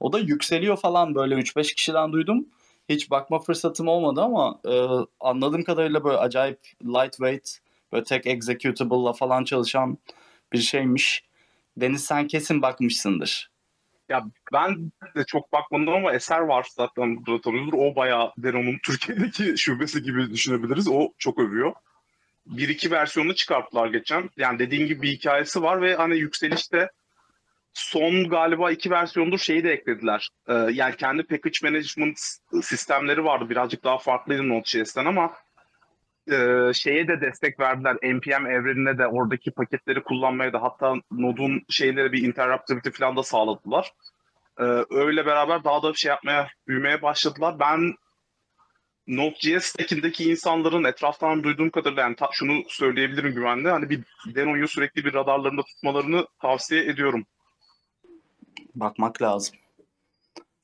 O da yükseliyor falan böyle 3-5 kişiden duydum. Hiç bakma fırsatım olmadı ama e, anladığım kadarıyla böyle acayip lightweight, böyle tek executable'la falan çalışan bir şeymiş. Deniz sen kesin bakmışsındır. Ya ben de çok bakmadım ama eser var zaten burada tanıyordur. O bayağı Deno'nun Türkiye'deki şubesi gibi düşünebiliriz. O çok övüyor. Bir iki versiyonunu çıkarttılar geçen. Yani dediğin gibi bir hikayesi var ve hani yükselişte son galiba iki versiyondur şeyi de eklediler. Ee, yani kendi package management sistemleri vardı. Birazcık daha farklıydı Node.js'ten ama e, şeye de destek verdiler. NPM evrenine de oradaki paketleri kullanmaya da hatta Node'un şeyleri bir interruptibility falan da sağladılar. Ee, öyle beraber daha da şey yapmaya, büyümeye başladılar. Ben Node.js stack'indeki insanların etraftan duyduğum kadarıyla yani ta- şunu söyleyebilirim güvenli. Hani bir Deno'yu sürekli bir radarlarında tutmalarını tavsiye ediyorum. Bakmak lazım.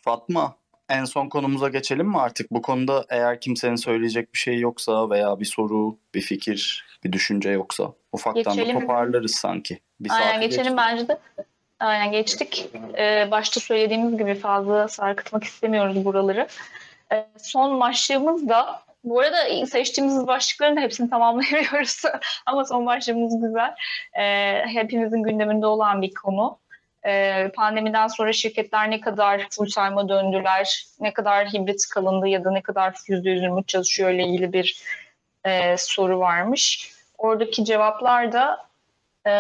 Fatma, en son konumuza geçelim mi artık? Bu konuda eğer kimsenin söyleyecek bir şey yoksa veya bir soru, bir fikir, bir düşünce yoksa ufaktan Geçelim. da toparlarız sanki. Bir Aynen geçelim geçti. bence de. Aynen geçtik. Ee, başta söylediğimiz gibi fazla sarkıtmak istemiyoruz buraları. Ee, son başlığımız da bu arada seçtiğimiz başlıkların da hepsini tamamlayamıyoruz. Ama son başlığımız güzel. Ee, hepimizin gündeminde olan bir konu. Ee, pandemiden sonra şirketler ne kadar full time'a döndüler, ne kadar hibrit kalındı ya da ne kadar yüzde yüz remote çalışıyor ile ilgili bir e, soru varmış. Oradaki cevaplar da e,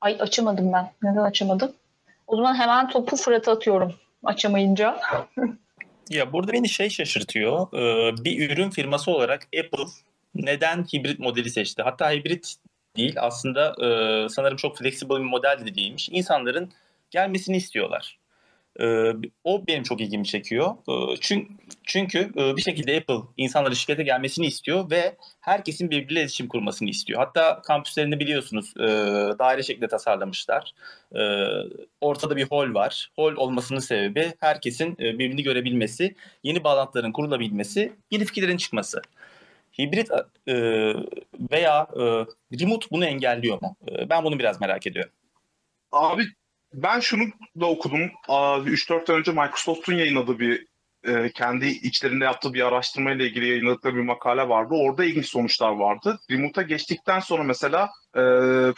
ay açamadım ben. Neden açamadım? O zaman hemen topu Fırat'a atıyorum açamayınca. Ya burada beni şey şaşırtıyor. Ee, bir ürün firması olarak Apple neden hibrit modeli seçti? Hatta hibrit değil aslında e, sanırım çok flexible bir model de değilmiş. İnsanların gelmesini istiyorlar. Ee, o benim çok ilgimi çekiyor. Ee, çünkü, çünkü e, bir şekilde Apple insanların şirkete gelmesini istiyor ve herkesin birbiriyle iletişim kurmasını istiyor. Hatta kampüslerinde biliyorsunuz e, daire şeklinde tasarlamışlar. E, ortada bir hol var. Hol olmasının sebebi herkesin e, birbirini görebilmesi, yeni bağlantıların kurulabilmesi, yeni fikirlerin çıkması. Hibrit e, veya e, remote bunu engelliyor mu? E, ben bunu biraz merak ediyorum. Abi ben şunu da okudum. Aa, 3-4 ay önce Microsoft'un yayınladığı bir e, kendi içlerinde yaptığı bir araştırma ile ilgili yayınladıkları bir makale vardı. Orada ilginç sonuçlar vardı. Remote'a geçtikten sonra mesela e,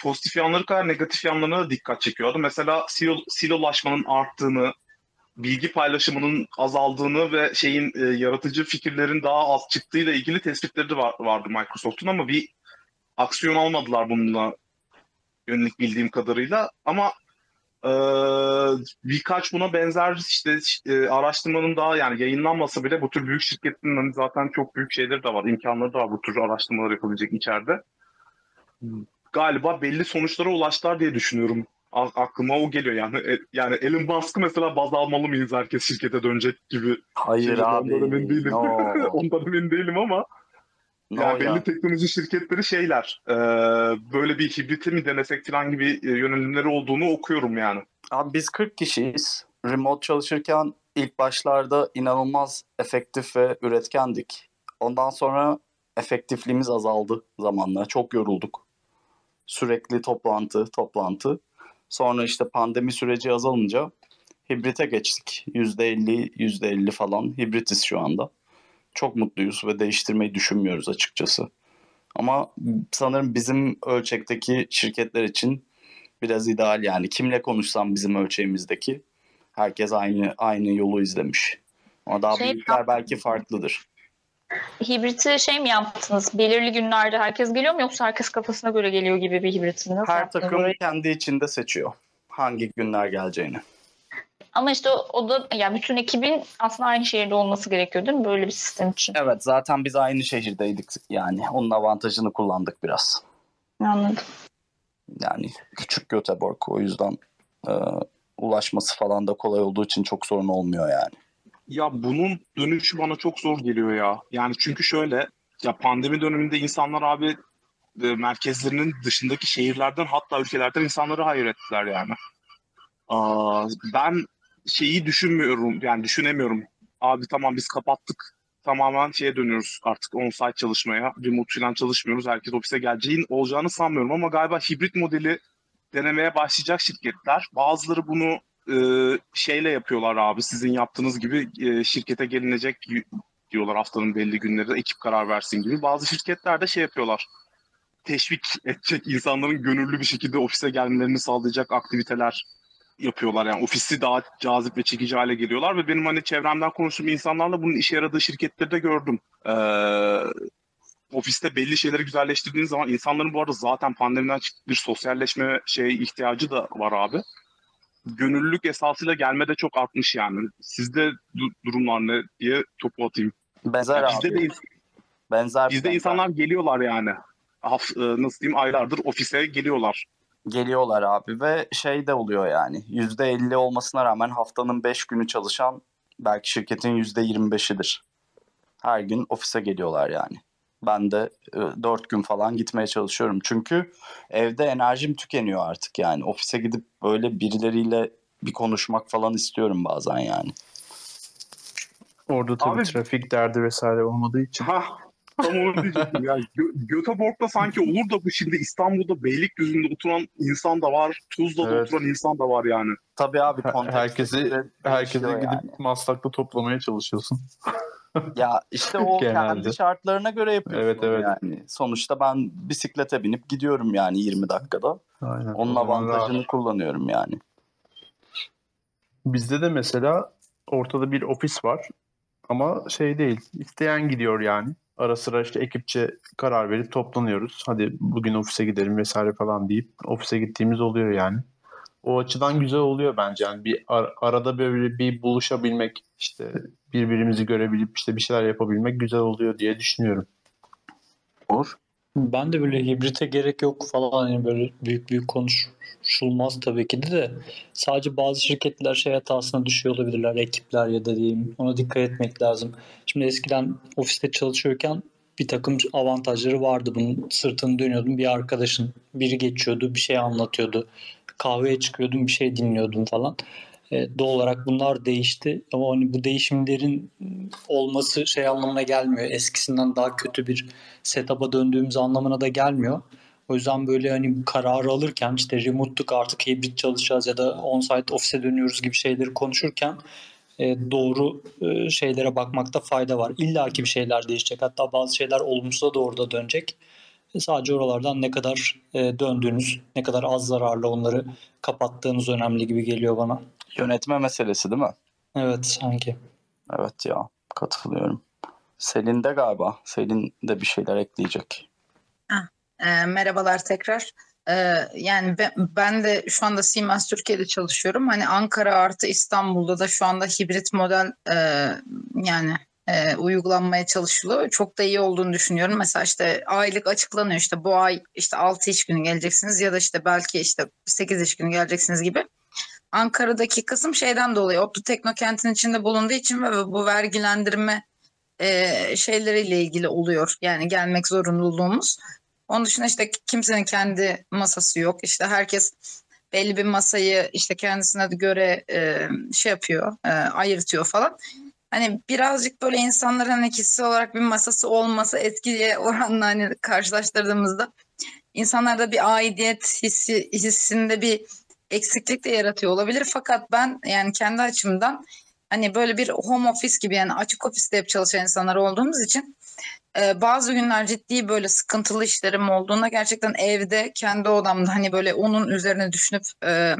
pozitif yanları kadar negatif yanlarına da dikkat çekiyordu. Mesela silo, silolaşmanın arttığını, bilgi paylaşımının azaldığını ve şeyin e, yaratıcı fikirlerin daha az çıktığıyla ilgili tespitleri de var, vardı Microsoft'un ama bir aksiyon almadılar bununla yönelik bildiğim kadarıyla. Ama e, birkaç buna benzer işte e, araştırmanın daha yani yayınlanmasa bile bu tür büyük şirketlerin hani zaten çok büyük şeyleri de var, imkanları da var bu tür araştırmalar yapabilecek içeride. Galiba belli sonuçlara ulaştılar diye düşünüyorum. A- aklıma o geliyor yani. E, yani Elon Musk'ı mesela baz almalı mıyız herkes şirkete dönecek gibi. Hayır şeyler. abi. Ondan emin değilim. No. Ondan emin değilim ama No yani belli ya. teknoloji şirketleri şeyler e, böyle bir hibriti mi denesek falan gibi e, yönelimleri olduğunu okuyorum yani. Abi biz 40 kişiyiz. Remote çalışırken ilk başlarda inanılmaz efektif ve üretkendik. Ondan sonra efektifliğimiz azaldı zamanla. Çok yorulduk. Sürekli toplantı, toplantı. Sonra işte pandemi süreci azalınca hibrite geçtik. %50, %50 falan hibritiz şu anda. Çok mutluyuz ve değiştirmeyi düşünmüyoruz açıkçası. Ama sanırım bizim ölçekteki şirketler için biraz ideal yani. Kimle konuşsam bizim ölçeğimizdeki herkes aynı aynı yolu izlemiş. Ama daha Şey- büyükler belki farklıdır. Hibriti şey mi yaptınız? Belirli günlerde herkes geliyor mu yoksa herkes kafasına göre geliyor gibi bir hibrit mi? Nasıl Her takım orayı? kendi içinde seçiyor hangi günler geleceğini. Ama işte o, o da yani bütün ekibin aslında aynı şehirde olması gerekiyor değil mi? Böyle bir sistem için. Evet zaten biz aynı şehirdeydik yani. Onun avantajını kullandık biraz. Anladım. Yani küçük Göteborg o yüzden e, ulaşması falan da kolay olduğu için çok sorun olmuyor yani. Ya bunun dönüşü bana çok zor geliyor ya. Yani çünkü şöyle ya pandemi döneminde insanlar abi e, merkezlerinin dışındaki şehirlerden hatta ülkelerden insanları hayır ettiler yani. Aa, ben şeyi düşünmüyorum yani düşünemiyorum. Abi tamam biz kapattık. Tamamen şeye dönüyoruz artık on-site çalışmaya. Remote falan çalışmıyoruz. Herkes ofise geleceğin olacağını sanmıyorum ama galiba hibrit modeli denemeye başlayacak şirketler. Bazıları bunu e, şeyle yapıyorlar abi. Sizin yaptığınız gibi e, şirkete gelinecek diyorlar haftanın belli günleri ekip karar versin gibi. Bazı şirketler de şey yapıyorlar. Teşvik edecek insanların gönüllü bir şekilde ofise gelmelerini sağlayacak aktiviteler yapıyorlar. Yani ofisi daha cazip ve çekici hale geliyorlar ve benim hani çevremden konuştuğum insanlarla bunun işe yaradığı şirketleri de gördüm. Ee, ofiste belli şeyleri güzelleştirdiğiniz zaman insanların bu arada zaten pandemiden çıktığı bir sosyalleşme şey ihtiyacı da var abi. Gönüllülük esasıyla gelme de çok artmış yani. Sizde du- durumlar ne diye topu atayım. Benzer Ya bizde abi. de Benzer bizde benzer. insanlar geliyorlar yani. Haf, e, nasıl diyeyim aylardır ofise geliyorlar. Geliyorlar abi ve şey de oluyor yani. %50 olmasına rağmen haftanın 5 günü çalışan belki şirketin %25'idir. Her gün ofise geliyorlar yani. Ben de 4 gün falan gitmeye çalışıyorum. Çünkü evde enerjim tükeniyor artık yani. Ofise gidip böyle birileriyle bir konuşmak falan istiyorum bazen yani. Orada tabii Abi- trafik derdi vesaire olmadığı için. Ha tam onu diyecektim ya. Gö- Göteborg'da sanki olur da bu şimdi İstanbul'da Beylikdüzü'nde oturan insan da var. Tuzla'da Evet. oturan insan da var yani. Tabii abi Her- herkesi herkese değişiyor gidip yani. Maslak'ta toplamaya çalışıyorsun. Ya işte o kendi şartlarına göre yapıyorsun Evet, evet. yani. Sonuçta ben bisiklete binip gidiyorum yani 20 dakikada. Aynen. Onun avantajını kullanıyorum yani. Bizde de mesela ortada bir ofis var ama şey değil. İsteyen gidiyor yani. Ara sıra işte ekipçe karar verip toplanıyoruz. Hadi bugün ofise gidelim vesaire falan deyip ofise gittiğimiz oluyor yani. O açıdan güzel oluyor bence. Yani bir ar- arada böyle bir buluşabilmek, işte birbirimizi görebilip işte bir şeyler yapabilmek güzel oluyor diye düşünüyorum. Olur. Ben de böyle hibrite gerek yok falan yani böyle büyük büyük konuşulmaz tabii ki de de sadece bazı şirketler şey hatasına düşüyor olabilirler ekipler ya da diyeyim ona dikkat etmek lazım. Şimdi eskiden ofiste çalışıyorken bir takım avantajları vardı bunun sırtını dönüyordun bir arkadaşın biri geçiyordu bir şey anlatıyordu kahveye çıkıyordun bir şey dinliyordun falan. E, doğal olarak bunlar değişti ama hani bu değişimlerin olması şey anlamına gelmiyor. Eskisinden daha kötü bir setup'a döndüğümüz anlamına da gelmiyor. O yüzden böyle hani bu kararı alırken işte remote'luk artık hibrit çalışacağız ya da on-site ofise dönüyoruz gibi şeyleri konuşurken e, doğru e, şeylere bakmakta fayda var. İlla ki bir şeyler değişecek. Hatta bazı şeyler olumsuza doğru da dönecek. Sadece oralardan ne kadar e, döndüğünüz, ne kadar az zararla onları kapattığınız önemli gibi geliyor bana. Yönetme meselesi değil mi? Evet sanki. Evet ya katılıyorum. Selin de galiba. Selin de bir şeyler ekleyecek. E, merhabalar tekrar. E, yani ben, ben de şu anda Siemens Türkiye'de çalışıyorum. Hani Ankara artı İstanbul'da da şu anda hibrit model e, yani e, uygulanmaya çalışılıyor. Çok da iyi olduğunu düşünüyorum. Mesela işte aylık açıklanıyor işte bu ay işte 6 iş günü geleceksiniz ya da işte belki işte 8 iş günü geleceksiniz gibi. Ankara'daki kısım şeyden dolayı Otlu Teknokent'in içinde bulunduğu için ve bu vergilendirme e, şeyleriyle ilgili oluyor. Yani gelmek zorunluluğumuz. Onun dışında işte kimsenin kendi masası yok. İşte herkes belli bir masayı işte kendisine göre e, şey yapıyor, e, ayırtıyor falan. Hani birazcık böyle insanların hani kişisel olarak bir masası olması etkiye oranla hani karşılaştırdığımızda insanlarda bir aidiyet hissi, hissinde bir eksiklik de yaratıyor olabilir. Fakat ben yani kendi açımdan hani böyle bir home office gibi yani açık ofiste hep çalışan insanlar olduğumuz için e, bazı günler ciddi böyle sıkıntılı işlerim olduğunda gerçekten evde kendi odamda hani böyle onun üzerine düşünüp e,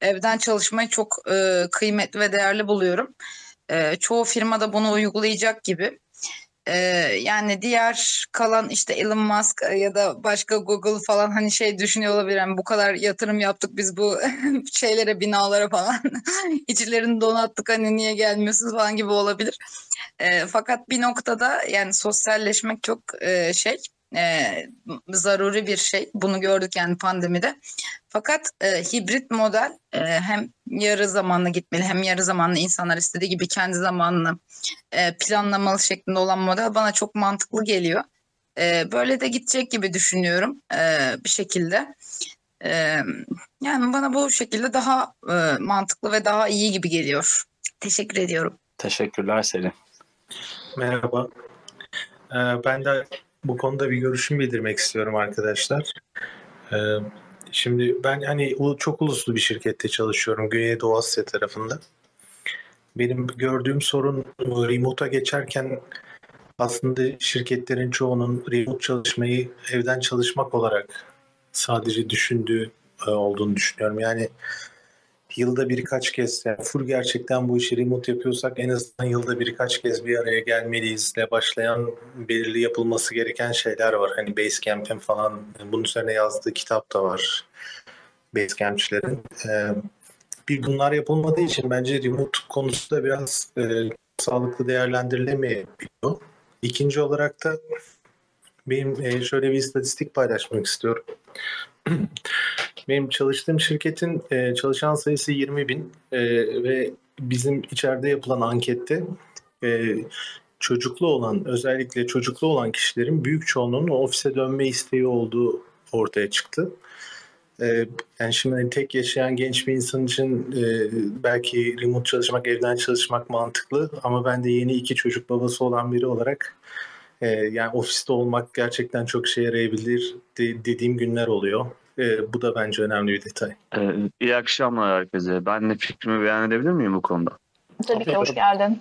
evden çalışmayı çok e, kıymetli ve değerli buluyorum. E, çoğu firmada bunu uygulayacak gibi. Ee, yani diğer kalan işte Elon Musk ya da başka Google falan hani şey düşünüyor olabilir. Yani bu kadar yatırım yaptık biz bu şeylere binalara falan. İçlerini donattık hani niye gelmiyorsunuz falan gibi olabilir. Ee, fakat bir noktada yani sosyalleşmek çok e, şey e, zaruri bir şey. Bunu gördük yani pandemide. Fakat e, hibrit model e, hem yarı zamanlı gitmeli hem yarı zamanlı insanlar istediği gibi kendi zamanını e, planlamalı şeklinde olan model bana çok mantıklı geliyor. E, böyle de gidecek gibi düşünüyorum e, bir şekilde. E, yani bana bu şekilde daha e, mantıklı ve daha iyi gibi geliyor. Teşekkür ediyorum. Teşekkürler Selim. Merhaba. Ee, ben de bu konuda bir görüşümü bildirmek istiyorum arkadaşlar. Ee, şimdi ben hani çok uluslu bir şirkette çalışıyorum Güneydoğu Asya tarafında. Benim gördüğüm sorun remote'a geçerken aslında şirketlerin çoğunun remote çalışmayı evden çalışmak olarak sadece düşündüğü e, olduğunu düşünüyorum. Yani yılda birkaç kez yani full gerçekten bu işi remote yapıyorsak en azından yılda birkaç kez bir araya gelmeliyiz de başlayan belirli yapılması gereken şeyler var. Hani Basecamp'in falan bunun üzerine yazdığı kitap da var. Basecamp'çilerin. Ee, bir bunlar yapılmadığı için bence remote konusu da biraz e, sağlıklı değerlendirilemeyebiliyor. İkinci olarak da benim e, şöyle bir istatistik paylaşmak istiyorum. Benim çalıştığım şirketin e, çalışan sayısı 20 bin e, ve bizim içeride yapılan ankette e, çocuklu olan özellikle çocuklu olan kişilerin büyük çoğunluğunun ofise dönme isteği olduğu ortaya çıktı. E, yani şimdi hani tek yaşayan genç bir insan için e, belki remote çalışmak, evden çalışmak mantıklı ama ben de yeni iki çocuk babası olan biri olarak e, yani ofiste olmak gerçekten çok işe yarayabilir de- dediğim günler oluyor. E, bu da bence önemli bir detay. Ee, iyi akşamlar herkese. Ben de fikrimi beyan edebilir miyim bu konuda? Tabii ki hoş geldin.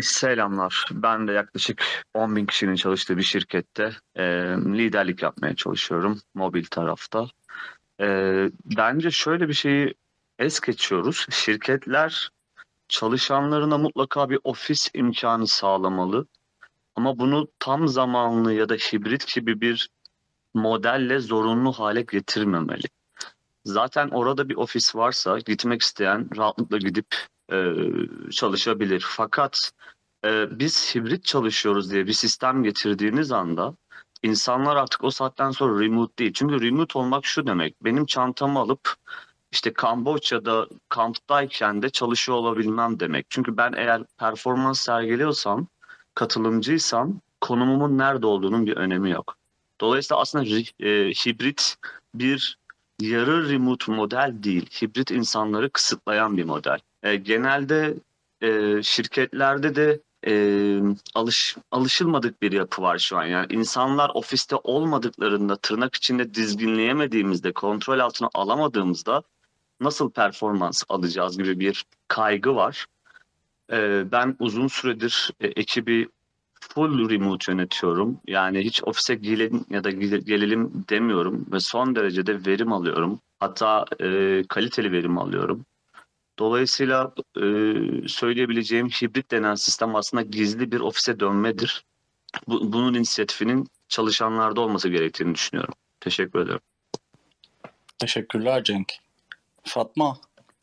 Selamlar. Ben de yaklaşık 10 bin kişinin çalıştığı bir şirkette e, liderlik yapmaya çalışıyorum mobil tarafta. E, bence şöyle bir şeyi es geçiyoruz. Şirketler çalışanlarına mutlaka bir ofis imkanı sağlamalı. Ama bunu tam zamanlı ya da hibrit gibi bir modelle zorunlu hale getirmemeli. Zaten orada bir ofis varsa gitmek isteyen rahatlıkla gidip e, çalışabilir. Fakat e, biz hibrit çalışıyoruz diye bir sistem getirdiğiniz anda insanlar artık o saatten sonra remote değil. Çünkü remote olmak şu demek. Benim çantamı alıp işte Kamboçya'da kamptayken de çalışıyor olabilmem demek. Çünkü ben eğer performans sergiliyorsam, katılımcıysam konumumun nerede olduğunun bir önemi yok. Dolayısıyla aslında e, hibrit bir yarı remote model değil. Hibrit insanları kısıtlayan bir model. E, genelde e, şirketlerde de e, alış, alışılmadık bir yapı var şu an. Yani insanlar ofiste olmadıklarında, tırnak içinde dizginleyemediğimizde, kontrol altına alamadığımızda nasıl performans alacağız gibi bir kaygı var. E, ben uzun süredir e, ekibi full remote yönetiyorum. Yani hiç ofise gelelim ya da gele- gelelim demiyorum ve son derecede verim alıyorum. Hatta e, kaliteli verim alıyorum. Dolayısıyla e, söyleyebileceğim hibrit denen sistem aslında gizli bir ofise dönmedir. Bu, bunun inisiyatifinin çalışanlarda olması gerektiğini düşünüyorum. Teşekkür ederim. Teşekkürler Cenk. Fatma,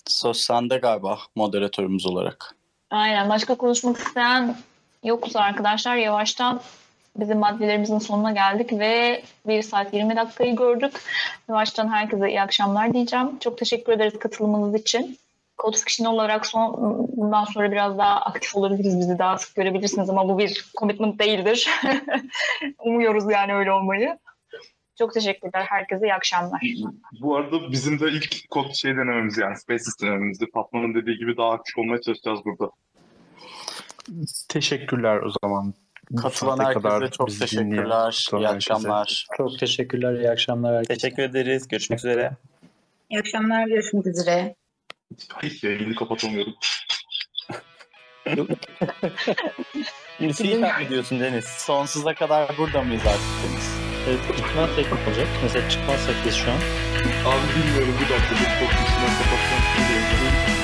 söz sende galiba moderatörümüz olarak. Aynen. Başka konuşmak isteyen yoksa arkadaşlar yavaştan bizim maddelerimizin sonuna geldik ve 1 saat 20 dakikayı gördük. Yavaştan herkese iyi akşamlar diyeceğim. Çok teşekkür ederiz katılımınız için. Code Fiction olarak son, bundan sonra biraz daha aktif olabiliriz. Bizi daha sık görebilirsiniz ama bu bir commitment değildir. Umuyoruz yani öyle olmayı. Çok teşekkürler. Herkese iyi akşamlar. Bu arada bizim de ilk kod şey denememiz yani Spaces denememizdi. Fatma'nın dediği gibi daha aktif olmaya çalışacağız burada. Teşekkürler o zaman. Katılan herkese kadar çok teşekkürler. İyi akşamlar. Çok teşekkürler. İyi akşamlar herkese. Teşekkür ederiz. Görüşmek üzere. İyi akşamlar. Görüşmek üzere. Hiç yayını kapatamıyorum. Nasihat mi diyorsun Deniz? Sonsuza kadar burada mıyız artık Deniz? Evet, ihtimal teknik olacak. Mesela çıkmazsak biz şu an. Abi bilmiyorum bir dakika. Bir kod dışından kapatmak bilmiyorum.